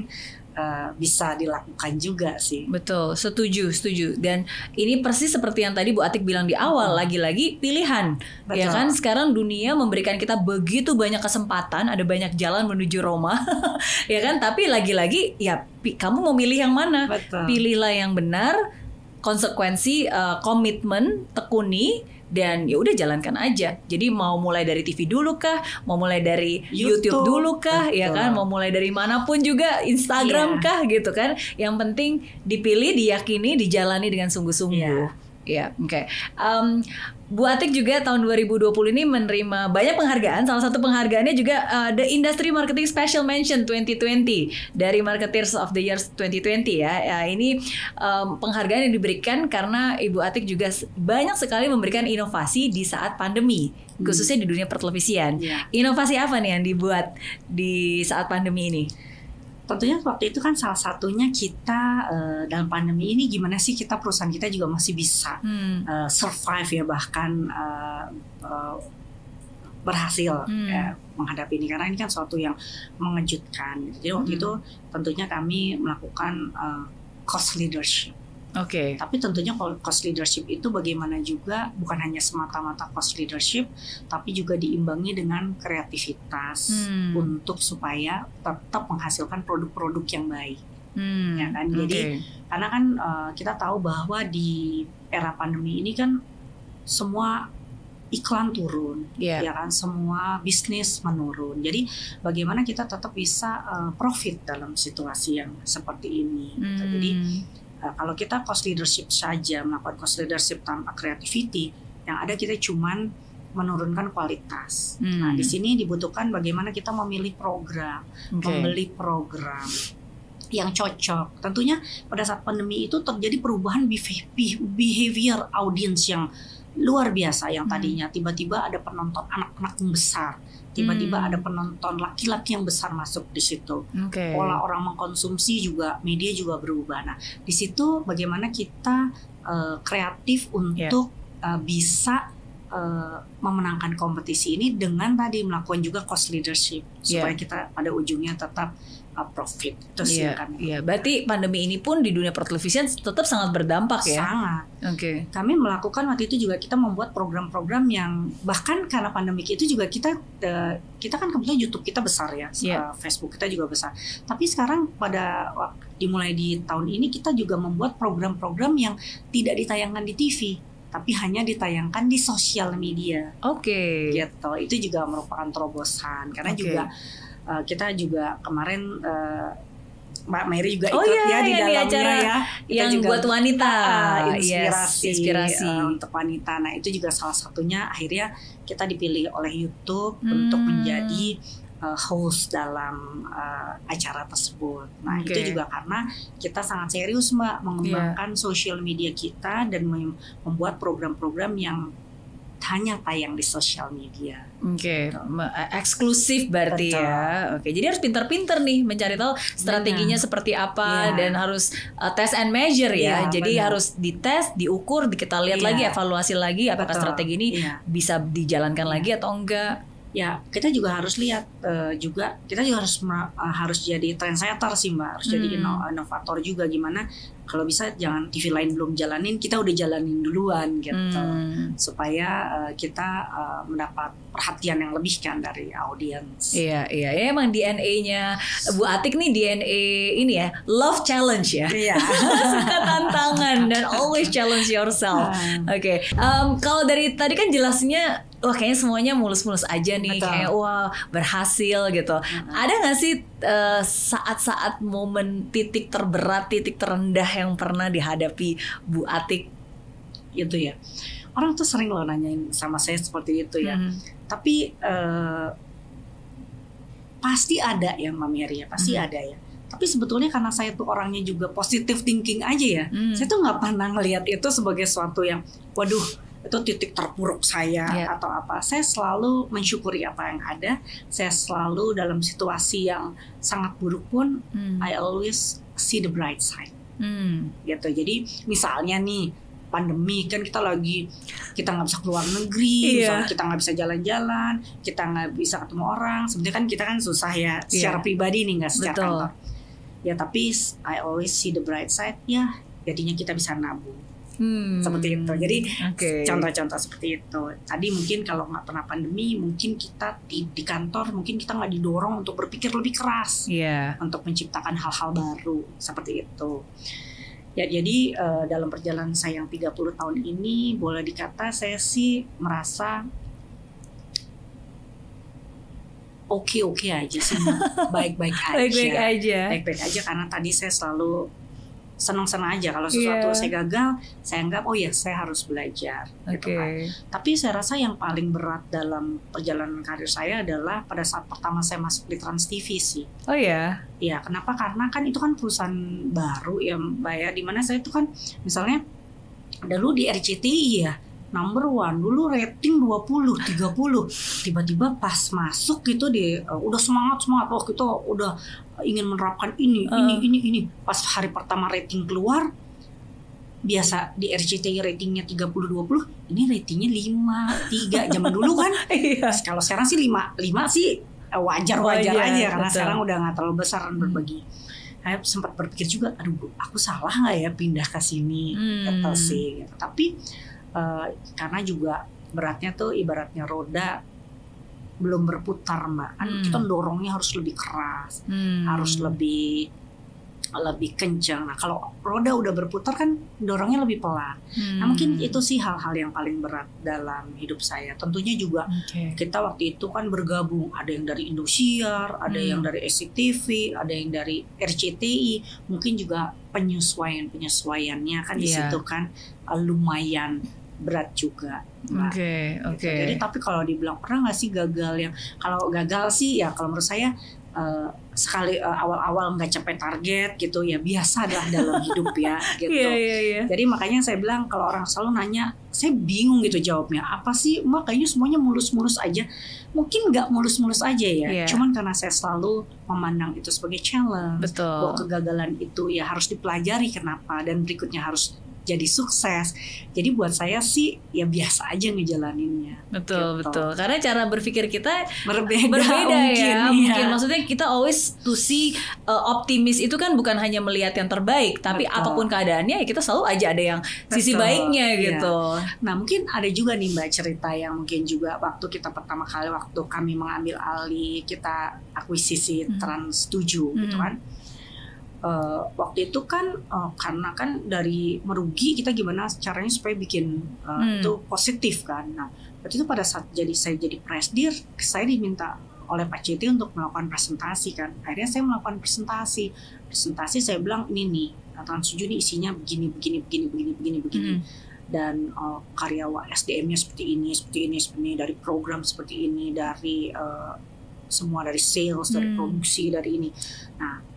eh, bisa dilakukan juga sih. Betul, setuju, setuju. Dan ini persis seperti yang tadi Bu Atik bilang di awal, Hmm. lagi-lagi pilihan. Ya Betul. kan sekarang dunia memberikan kita begitu banyak kesempatan, ada banyak jalan menuju Roma. [laughs] ya kan? Tapi lagi-lagi ya kamu mau milih yang mana? Betul. Pilihlah yang benar, konsekuensi eh, komitmen, tekuni dan ya udah jalankan aja. Jadi mau mulai dari TV dulu kah, mau mulai dari YouTube, YouTube. dulu kah, ya Betul. kan? Mau mulai dari mana pun juga Instagram Iya. kah gitu kan? Yang penting dipilih, diyakini, dijalani dengan sungguh-sungguh. Ya, oke. Em, Bu Atik juga tahun 2020 ini menerima banyak penghargaan. Salah satu penghargaannya juga uh, The Industry Marketing Special Mention 2020 dari Marketers of the Year 2020 ya. Ya, ini um, penghargaan yang diberikan karena Ibu Atik juga banyak sekali memberikan inovasi di saat pandemi, khususnya di dunia pertelevisian. Iya. Inovasi apa nih yang dibuat di saat pandemi ini? Tentunya waktu itu kan salah satunya kita eh, dalam pandemi ini gimana sih kita perusahaan kita juga masih bisa Hmm. eh, survive ya bahkan eh, eh, berhasil Hmm. ya, menghadapi ini karena ini kan suatu yang mengejutkan. Jadi waktu Hmm. itu tentunya kami melakukan eh, cost leadership. Oke. Tapi tentunya kalau cost leadership itu bagaimana juga bukan hanya semata-mata cost leadership, tapi juga diimbangi dengan kreativitas Hmm. untuk supaya tetap menghasilkan produk-produk yang baik. Hmm. Ya kan, jadi- Oke. Karena kan eh, kita tahu bahwa di era pandemi ini kan semua iklan turun, Iya. ya kan, semua bisnis menurun. Jadi bagaimana kita tetap bisa eh, profit dalam situasi yang seperti ini. gitu. Jadi Uh, kalau kita cost leadership saja melakukan cost leadership tanpa creativity, yang ada kita cuman menurunkan kualitas. Hmm. Nah, di sini dibutuhkan bagaimana kita memilih program, Oke. membeli program yang cocok. Tentunya pada saat pandemi itu terjadi perubahan behav- be- behavior audience yang luar biasa yang Hmm. tadinya tiba-tiba ada penonton anak-anak yang besar, tiba-tiba Hmm. ada penonton laki-laki yang besar masuk di situ Oke. pola orang mengkonsumsi juga media juga berubah. Nah, di situ bagaimana kita eh, kreatif untuk eh, bisa eh, memenangkan kompetisi ini dengan tadi melakukan juga cost leadership supaya kita pada ujungnya tetap profit. Itu sih Iya, yang kami iya. Berarti pandemi ini pun di dunia pertelevisian tetap sangat berdampak ya. sangat. Oke. Kami melakukan waktu itu juga kita membuat program-program yang bahkan karena pandemik itu juga kita eh, kita kan kebetulan YouTube kita besar ya, Iya. eh, Facebook kita juga besar. Tapi sekarang pada dimulai di tahun ini kita juga membuat program-program yang tidak ditayangkan di TV, tapi hanya ditayangkan di sosial media Oke. gitu. Itu juga merupakan terobosan karena Oke. juga eh, kita juga kemarin eh, Mbak Mary juga Oh ikut iya, ya di di dalamnya acara ya. Kita Yang juga buat wanita. Ah, Yes, inspirasi, inspirasi. eh, untuk wanita. Nah itu juga salah satunya akhirnya kita dipilih oleh YouTube Hmm. untuk menjadi uh, host dalam uh, acara tersebut. Nah Oke. itu juga karena kita sangat serius mbak mengembangkan sosial media kita dan mem- membuat program-program yang hanya tayang di sosial media. Oke, me- eh, eksklusif berarti Betul. ya. Oke, jadi harus pintar-pintar nih mencari tahu strateginya seperti apa Iya. dan harus uh, test and measure ya. Iya, jadi benar. harus dites, diukur, di- kita lihat Iya. lagi, evaluasi lagi apakah Betul. strategi ini Iya. bisa dijalankan Iya. lagi atau enggak. Ya kita juga harus lihat eh, juga kita juga harus eh, harus jadi trendsetter sih mbak harus jadi Hmm. ino- inovator juga gimana kalau bisa jangan TV lain belum jalanin kita udah jalanin duluan gitu Hmm. supaya eh, kita eh, mendapat perhatian yang lebih kan dari audiens Iya, iya, ya, emang DNA-nya Bu Atik nih DNA ini ya, love challenge ya. Iya. [laughs] Suka tantangan dan always challenge yourself. Ah. Oke, Em, kalau dari tadi kan jelasnya, wah kayaknya semuanya mulus-mulus aja nih, Betul. kayak wah berhasil gitu. Ada nggak sih eh, saat-saat momen titik terberat, titik terendah yang pernah dihadapi Bu Atik? gitu ya orang tuh sering loh nanyain sama saya seperti itu ya Hmm. tapi eh, pasti ada ya Mbak Mary ya pasti Hmm. ada ya tapi sebetulnya karena saya tuh orangnya juga positive thinking aja ya Hmm. saya tuh nggak pernah ngelihat itu sebagai suatu yang waduh itu titik terpuruk saya Iya. atau apa saya selalu mensyukuri apa yang ada saya selalu dalam situasi yang sangat buruk pun Hmm. I always see the bright side Hmm. gitu jadi misalnya nih pandemi kan kita lagi kita nggak bisa keluar negeri misalnya kita nggak bisa jalan-jalan kita nggak bisa ketemu orang sebenarnya kan kita kan susah ya secara Iya. pribadi nih nggak secara Betul. kantor ya tapi I always see the bright side ya jadinya kita bisa nabung Hmm. seperti itu jadi Oke. contoh-contoh seperti itu tadi mungkin kalau nggak pernah pandemi mungkin kita di, di kantor mungkin kita nggak didorong untuk berpikir lebih keras Iya. untuk menciptakan hal-hal baru seperti itu. Ya jadi eh, dalam perjalanan saya yang 30 tahun ini boleh dikata saya sih merasa oke-oke aja sih, [laughs] baik-baik aja. Baik-baik aja. Baik-baik aja karena tadi saya selalu senang-senang aja kalau sesuatu Iya. saya gagal, saya anggap oh ya saya harus belajar. Oke. Gitu kan. Tapi saya rasa yang paling berat dalam perjalanan karir saya adalah pada saat pertama saya masuk di Trans TV sih. Oh ya. Ya, kenapa? Karena kan itu kan perusahaan baru ya, Mbak ya. Di mana saya itu kan misalnya dulu di RCTI ya, number one. Dulu rating 20, 30. Tiba-tiba pas masuk gitu di uh, udah semangat semangat. Wah, kita udah ingin menerapkan ini, ini, Uh. ini, ini. Pas hari pertama rating keluar, biasa di RCTI ratingnya 30 20 ini ratingnya 5 3 zaman dulu kan [laughs] Iya. kalau sekarang sih lima lima sih wajar Wajar, wajar aja karena betul. sekarang udah nggak terlalu besar kan berbagi. Saya sempat berpikir juga, aduh aku salah nggak ya pindah ke sini Hmm. gitu sih. gitu. Tapi eh, karena juga beratnya tuh ibaratnya roda belum berputar mbak, kan Hmm. kita dorongnya harus lebih keras, Hmm. harus lebih lebih kencang. Nah kalau roda udah berputar kan dorongnya lebih pelan. Nah mungkin Hmm. itu sih hal-hal yang paling berat dalam hidup saya. Tentunya juga Oke. kita waktu itu kan bergabung ada yang dari Indosiar, ada Hmm. yang dari SCTV, ada yang dari RCTI, mungkin juga penyesuaian penyesuaiannya kan di Iya. situ kan lumayan berat juga. Oke, Gitu. oke. Jadi tapi kalau dibilang pernah nggak sih gagal yang kalau gagal sih ya kalau menurut saya eh, sekali eh, awal-awal nggak capai target gitu ya biasa lah dalam [laughs] hidup ya gitu. Iya, iya, iya. Jadi makanya saya bilang kalau orang selalu nanya, saya bingung gitu jawabnya. Apa sih, Mbak kayaknya semuanya mulus-mulus aja. Mungkin nggak mulus-mulus aja ya. Iya. Cuman karena saya selalu memandang itu sebagai challenge. Bahwa Betul. kegagalan itu ya harus dipelajari kenapa dan berikutnya harus jadi sukses. Jadi buat saya sih ya biasa aja ngejalaninnya. Betul, Gitu. betul. Karena cara berpikir kita Berbeda, berbeda mungkin, ya. iya. Mungkin maksudnya kita always to see uh, optimis itu kan bukan hanya melihat yang terbaik, tapi Betul. apa pun keadaannya ya kita selalu aja ada yang sisi Betul, baiknya iya. gitu. Nah mungkin ada juga nih mbak cerita yang mungkin juga waktu kita pertama kali waktu kami mengambil alih kita akuisisi Hmm. Trans 7 gitu Hmm. kan. Eh, waktu itu kan eh, karena kan dari merugi kita gimana caranya supaya bikin eh, Hmm. itu positif kan. Nah waktu itu pada saat jadi saya jadi presdir saya diminta oleh Pak Citi untuk melakukan presentasi kan. Akhirnya saya melakukan presentasi. Presentasi saya bilang ini nih Trans 7 ini isinya begini begini begini begini begini begini Hmm. dan uh, karyawan SDM-nya seperti ini, seperti ini, seperti ini dari program seperti ini, dari uh, semua dari sales, dari Hmm. produksi, dari ini. Nah,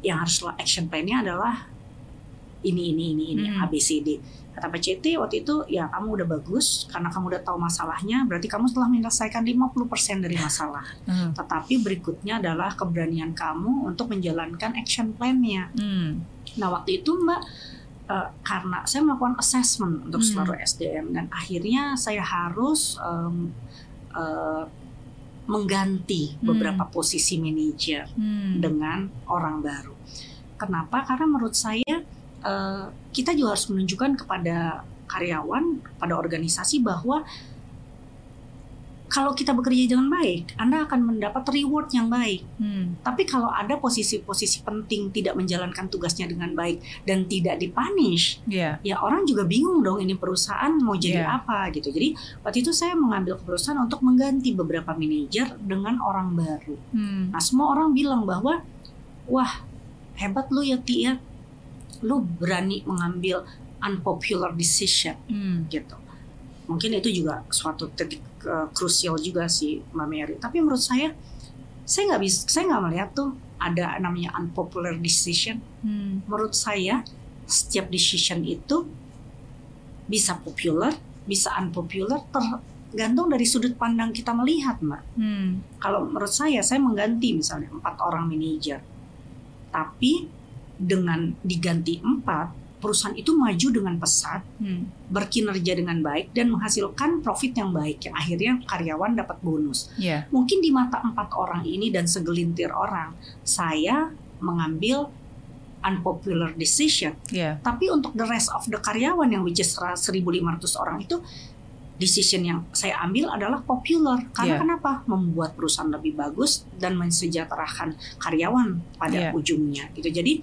yang harus lo action plan-nya adalah ini ini ini ini Hmm. ABCD. Kata PCT waktu itu ya kamu udah bagus karena kamu udah tahu masalahnya, berarti kamu telah menyelesaikan 50% dari masalah. Hmm. Tetapi berikutnya adalah keberanian kamu untuk menjalankan action plan-nya. Hmm. Nah waktu itu Mbak eh, karena saya melakukan assessment untuk Hmm. seluruh SDM dan akhirnya saya harus em, eh, mengganti Hmm. beberapa posisi manajer Hmm. dengan orang baru. Kenapa? Karena menurut saya eh, kita juga harus menunjukkan kepada karyawan, pada organisasi bahwa kalau kita bekerja dengan baik, Anda akan mendapat reward yang baik. Hmm. Tapi kalau ada posisi-posisi penting tidak menjalankan tugasnya dengan baik dan tidak dipunish, Ya. ya orang juga bingung dong ini perusahaan mau jadi Iya. apa gitu. Jadi waktu itu saya mengambil keputusan untuk mengganti beberapa manajer dengan orang baru. Hmm. Nah semua orang bilang bahwa wah hebat lu ya Ti ya, lu berani mengambil unpopular decision Hmm. gitu. Mungkin itu juga suatu titik eh, krusial juga sih Mbak Mary. Tapi menurut saya, saya nggak bisa, saya nggak melihat tuh ada namanya unpopular decision. Hmm. Menurut saya, setiap decision itu bisa popular, bisa unpopular, tergantung dari sudut pandang kita melihat, Mbak. Hmm. Kalau menurut saya, saya mengganti misalnya empat orang manajer, tapi dengan diganti empat, perusahaan itu maju dengan pesat, Hmm. berkinerja dengan baik dan menghasilkan profit yang baik yang akhirnya karyawan dapat bonus. Ya. Mungkin di mata empat orang ini dan segelintir orang, saya mengambil unpopular decision. Ya. Tapi untuk the rest of the karyawan yang which is 1.500 orang itu decision yang saya ambil adalah popular karena Yeah. kenapa membuat perusahaan lebih bagus dan mensejahterakan karyawan pada Yeah. ujungnya gitu jadi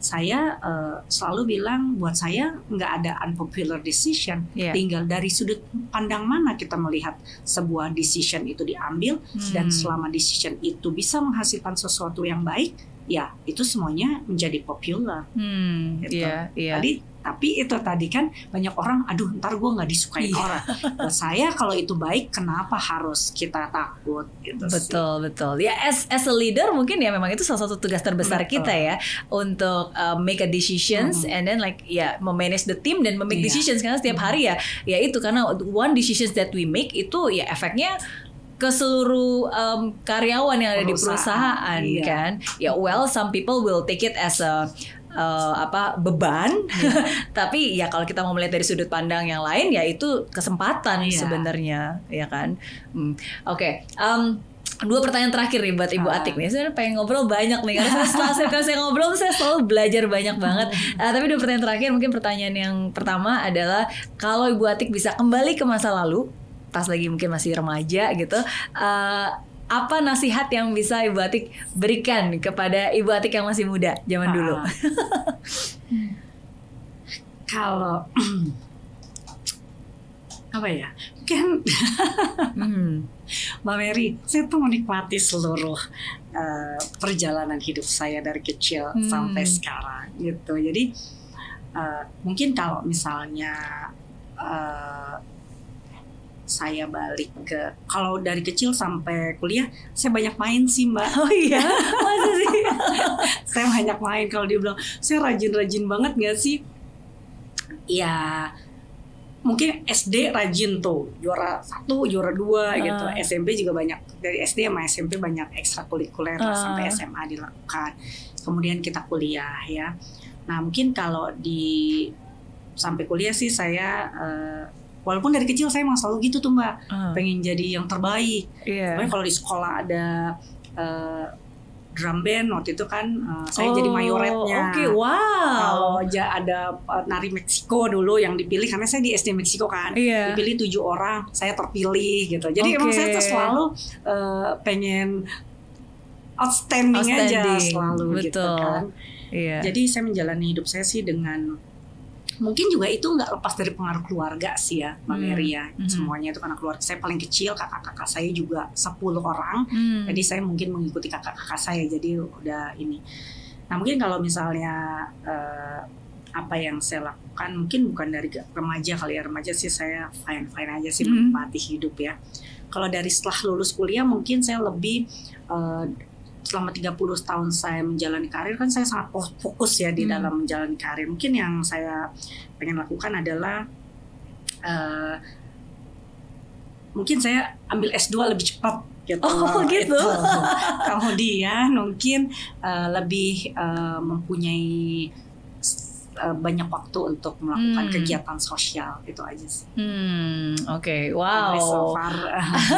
saya eh, selalu bilang buat saya nggak ada unpopular decision Ya. tinggal dari sudut pandang mana kita melihat sebuah decision itu diambil dan Hmm. selama decision itu bisa menghasilkan sesuatu yang baik ya itu semuanya menjadi popular Hmm. Gitu. Iya. Iya. Tadi tapi itu tadi kan banyak orang, aduh ntar gue nggak disukain Iya. orang. Buat saya kalau itu baik, kenapa harus kita takut gitu sih. Betul betul ya as as a leader mungkin ya memang itu salah satu tugas terbesar Betul. kita ya untuk uh, make a decisions Mhm. and then like ya memanage the team dan memake Iya. decisions karena setiap hari ya ya itu karena one decisions that we make itu ya efeknya ke seluruh um, karyawan yang ada di Perusahaan, perusahaan iya. kan ya well some people will take it as a uh, apa beban Iya. [laughs] tapi ya kalau kita mau melihat dari sudut pandang yang lain ya itu kesempatan Iya. sebenarnya ya kan Hmm. oke em, dua pertanyaan terakhir nih buat Ibu Ah. Atik nih. Saya pengen ngobrol banyak nih karena setelah [laughs] saya, saya ngobrol saya selalu belajar banyak banget. Ah, [laughs] tapi dua pertanyaan terakhir mungkin pertanyaan yang pertama adalah kalau Ibu Atik bisa kembali ke masa lalu pas lagi mungkin masih remaja gitu. eh, apa nasihat yang bisa Ibu Atik berikan kepada Ibu Atik yang masih muda zaman dulu? Ah. [laughs] kalau [clears throat] apa ya? Kan [laughs] Hmm. Mbak Mary, saya tuh menikmati seluruh eh, perjalanan hidup saya dari kecil Hmm. sampai sekarang gitu. Jadi eh, mungkin kalau misalnya eh, saya balik ke kalau dari kecil sampai kuliah saya banyak main sih mbak. Oh iya, [laughs] masa sih? saya banyak main kalau dia bilang saya rajin-rajin banget gak sih? Ya mungkin SD rajin tuh. Juara satu juara dua gitu. Ah. SMP juga banyak dari SD sama SMP banyak ekstrakurikuler Ah. sampai SMA dilakukan. Kemudian kita kuliah ya. Nah mungkin kalau di sampai kuliah sih saya eh, walaupun dari kecil saya emang selalu gitu tuh mbak Ah, pengen jadi yang terbaik Iya. Pokoknya kalau di sekolah ada eh, drum band waktu itu kan eh, saya jadi Oh, mayoretnya. Oke, wow. Kalau ja- ada eh, nari Meksiko dulu yang dipilih karena saya di SD Meksiko kan. Iya. Dipilih tujuh orang, saya terpilih gitu. Jadi emang Oke. saya tuh selalu eh, pengen outstanding, aja Outstanding, selalu gitu betul. kan. Iya. Jadi saya menjalani hidup saya sih dengan mungkin juga itu nggak lepas dari pengaruh keluarga sih ya, Mbak Hmm. Mary ya. Mhm. Semuanya itu karena keluarga saya paling kecil, kakak-kakak saya juga 10 orang. Hmm. Jadi saya mungkin mengikuti kakak-kakak saya, jadi udah ini. Nah mungkin kalau misalnya eh, apa yang saya lakukan, mungkin bukan dari remaja kali ya remaja sih saya fine fine aja sih Hmm. menikmati hidup ya. kalau dari setelah lulus kuliah mungkin saya lebih uh, selama 30 tahun saya menjalani karir kan saya sangat fokus ya di Hmm. dalam menjalani karir. Mungkin yang saya pengen lakukan adalah uh, mungkin saya ambil S2 lebih cepat gitu. Oh, gitu. Itu. Kemudian mungkin uh, lebih uh, mempunyai uh, banyak waktu untuk melakukan Hmm. kegiatan sosial itu aja sih. Hmm, oke, Sampai wow. so far,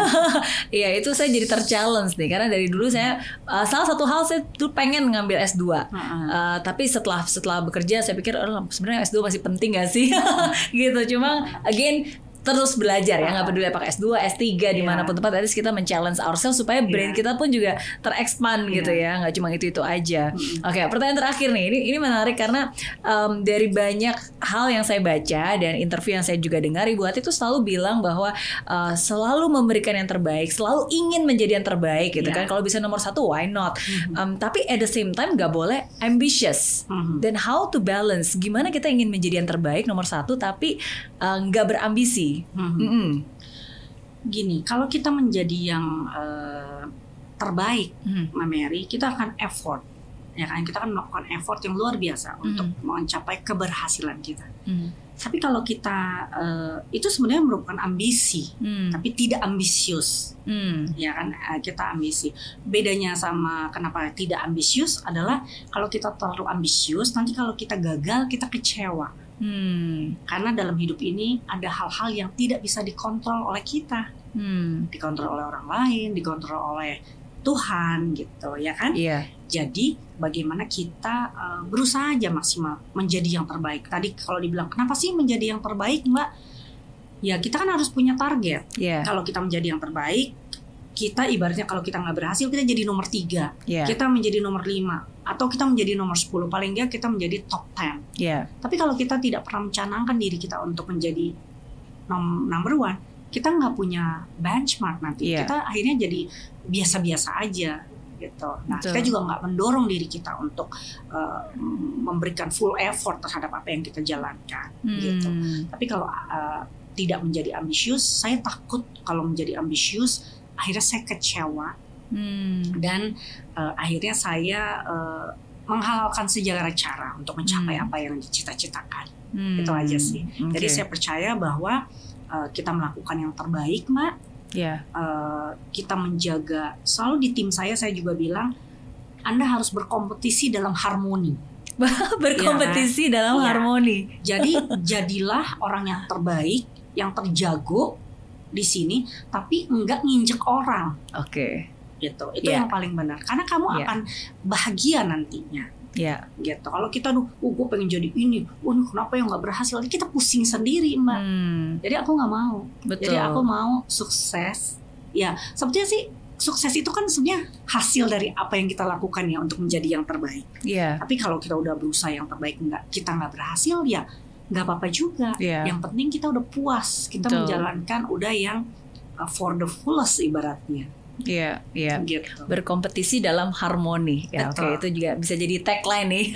[laughs] Iya itu saya jadi ter-challenge nih karena dari dulu saya uh, salah satu hal saya tuh pengen ngambil S2. uh, Uh, tapi setelah setelah bekerja saya pikir "Oh, sebenarnya S2 masih penting gak sih [laughs] gitu cuma again terus belajar ya nggak peduli apakah S2, S3 di mana pun tempat at least kita men-challenge ourselves supaya brain Iya. kita pun juga terexpand gitu ya nggak cuma itu itu aja oke pertanyaan terakhir nih ini ini menarik karena um, dari banyak hal yang saya baca dan interview yang saya juga dengar Ibu Hati itu selalu bilang bahwa uh, selalu memberikan yang terbaik selalu ingin menjadi yang terbaik gitu Iya. kan. Kalau bisa nomor satu why not? Um, tapi at the same time nggak boleh ambitious. Mhm. dan how to balance? Gimana kita ingin menjadi yang terbaik nomor satu tapi uh, nggak Mhm. Mm-mm. Gini, kalau kita menjadi yang eh, terbaik, Mhm. Mbak Mary, kita akan effort, ya kan? Kita akan melakukan effort yang luar biasa untuk mencapai keberhasilan kita. Mhm. Tapi kalau kita eh, itu sebenarnya merupakan ambisi, Hmm. tapi tidak ambisius, Hmm. ya kan? Eh, kita ambisi. Bedanya sama kenapa tidak ambisius adalah kalau kita terlalu ambisius, nanti kalau kita gagal kita kecewa. Hmm. Karena dalam hidup ini ada hal-hal yang tidak bisa dikontrol oleh kita. Hmm. dikontrol oleh orang lain, dikontrol oleh Tuhan gitu ya kan. Iya. Jadi bagaimana kita uh, berusaha aja maksimal menjadi yang terbaik. Tadi kalau dibilang kenapa sih menjadi yang terbaik Mbak? Ya kita kan harus punya target. Iya. Kalau kita menjadi yang terbaik, kita ibaratnya kalau kita nggak berhasil kita jadi nomor tiga, Iya. kita menjadi nomor lima, atau kita menjadi nomor 10 paling nggak kita menjadi top 10. Iya. Tapi kalau kita tidak pernah mencanangkan diri kita untuk menjadi nom- number one, kita nggak punya benchmark nanti. Iya. Kita akhirnya jadi biasa-biasa aja gitu. Nah, Betul. kita juga nggak mendorong diri kita untuk uh, memberikan full effort terhadap apa yang kita jalankan gitu. Hmm. Tapi kalau uh, tidak menjadi ambisius, saya takut kalau menjadi ambisius akhirnya saya kecewa Hmm. dan uh, akhirnya saya uh, menghalalkan segala cara untuk mencapai Hmm. apa yang dicita-citakan. Hmm. Itu aja sih. Oke. Jadi saya percaya bahwa uh, kita melakukan yang terbaik, Mbak. Iya. Uh, kita menjaga selalu di tim saya saya juga bilang Anda harus berkompetisi dalam harmoni. [laughs] berkompetisi dalam Iya. harmoni. Jadi jadilah orang yang terbaik, yang terjago di sini, tapi enggak nginjek orang Oke. gitu. Itu Iya. yang paling benar. Karena kamu Iya. akan bahagia nantinya. Iya. gitu. Kalau kita duh, oh, gue pengen jadi ini, oh kenapa yang nggak berhasil? Kita pusing sendiri, mbak. Hmm. Jadi aku nggak mau. Betul. Jadi aku mau sukses. Ya, sebetulnya sih sukses itu kan sebenarnya hasil dari apa yang kita lakukan ya untuk menjadi yang terbaik. Iya. Tapi kalau kita udah berusaha yang terbaik nggak kita nggak berhasil ya nggak apa-apa juga. Iya. Yang penting kita udah puas, kita Betul. menjalankan udah yang uh, for the fullest ibaratnya. Iya. Iya. Gitu. berkompetisi dalam harmoni. Ya, oke Betul. itu juga bisa jadi tagline nih.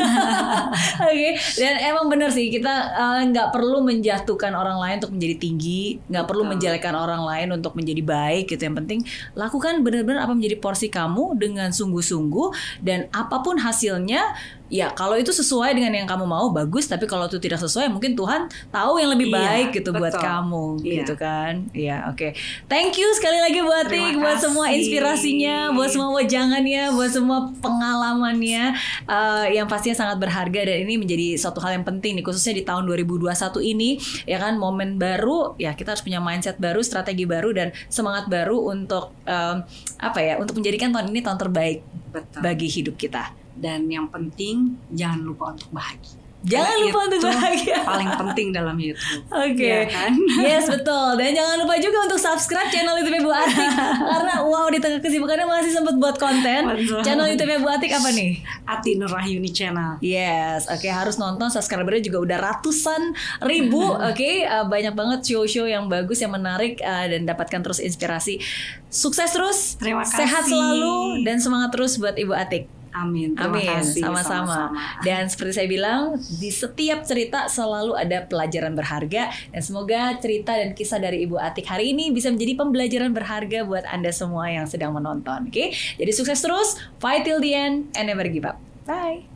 [laughs] Oke, dan emang bener sih kita eh, nggak perlu menjatuhkan orang lain untuk menjadi tinggi, nggak perlu Betul. menjelekan orang lain untuk menjadi baik gitu. Yang penting lakukan benar-benar apa menjadi porsi kamu dengan sungguh-sungguh dan apa pun hasilnya Ya kalau itu sesuai dengan yang kamu mau bagus, tapi kalau itu tidak sesuai mungkin Tuhan tahu yang lebih Iya, baik gitu buat betul. kamu Iya. gitu kan. Iya, oke. Thank you sekali lagi buat Atik, buat semua inspirasinya, buat semua wajangannya, buat semua pengalamannya eh, yang pastinya sangat berharga dan ini menjadi suatu hal yang penting nih khususnya di tahun 2021 ini ya kan momen baru ya kita harus punya mindset baru, strategi baru dan semangat baru untuk em, apa ya untuk menjadikan tahun ini tahun terbaik Betul. bagi hidup kita. Dan yang penting jangan lupa untuk bahagia. Jangan lupa untuk bahagia. [laughs] Paling penting dalam hidup. Oke. Iya kan? [laughs] Yes betul dan jangan lupa juga untuk subscribe channel YouTube Bu Atik [laughs] karena wow di tengah kesibukannya masih sempat buat konten. Betul. Channel YouTube Bu Atik apa nih? Ati Nur Rahyuni Channel. Yes, oke harus nonton subscribernya juga udah ratusan ribu, oke Uh, banyak banget show-show yang bagus yang menarik uh, dan dapatkan terus inspirasi. Sukses terus, Terima sehat kasih. selalu dan semangat terus buat Ibu Atik. Amin. Terima Amin, kasih. sama-sama. Dan seperti saya bilang, di setiap cerita selalu ada pelajaran berharga dan semoga cerita dan kisah dari Ibu Atik hari ini bisa menjadi pembelajaran berharga buat Anda semua yang sedang menonton. Oke, jadi sukses terus, fight till the end, and never give up. Bye.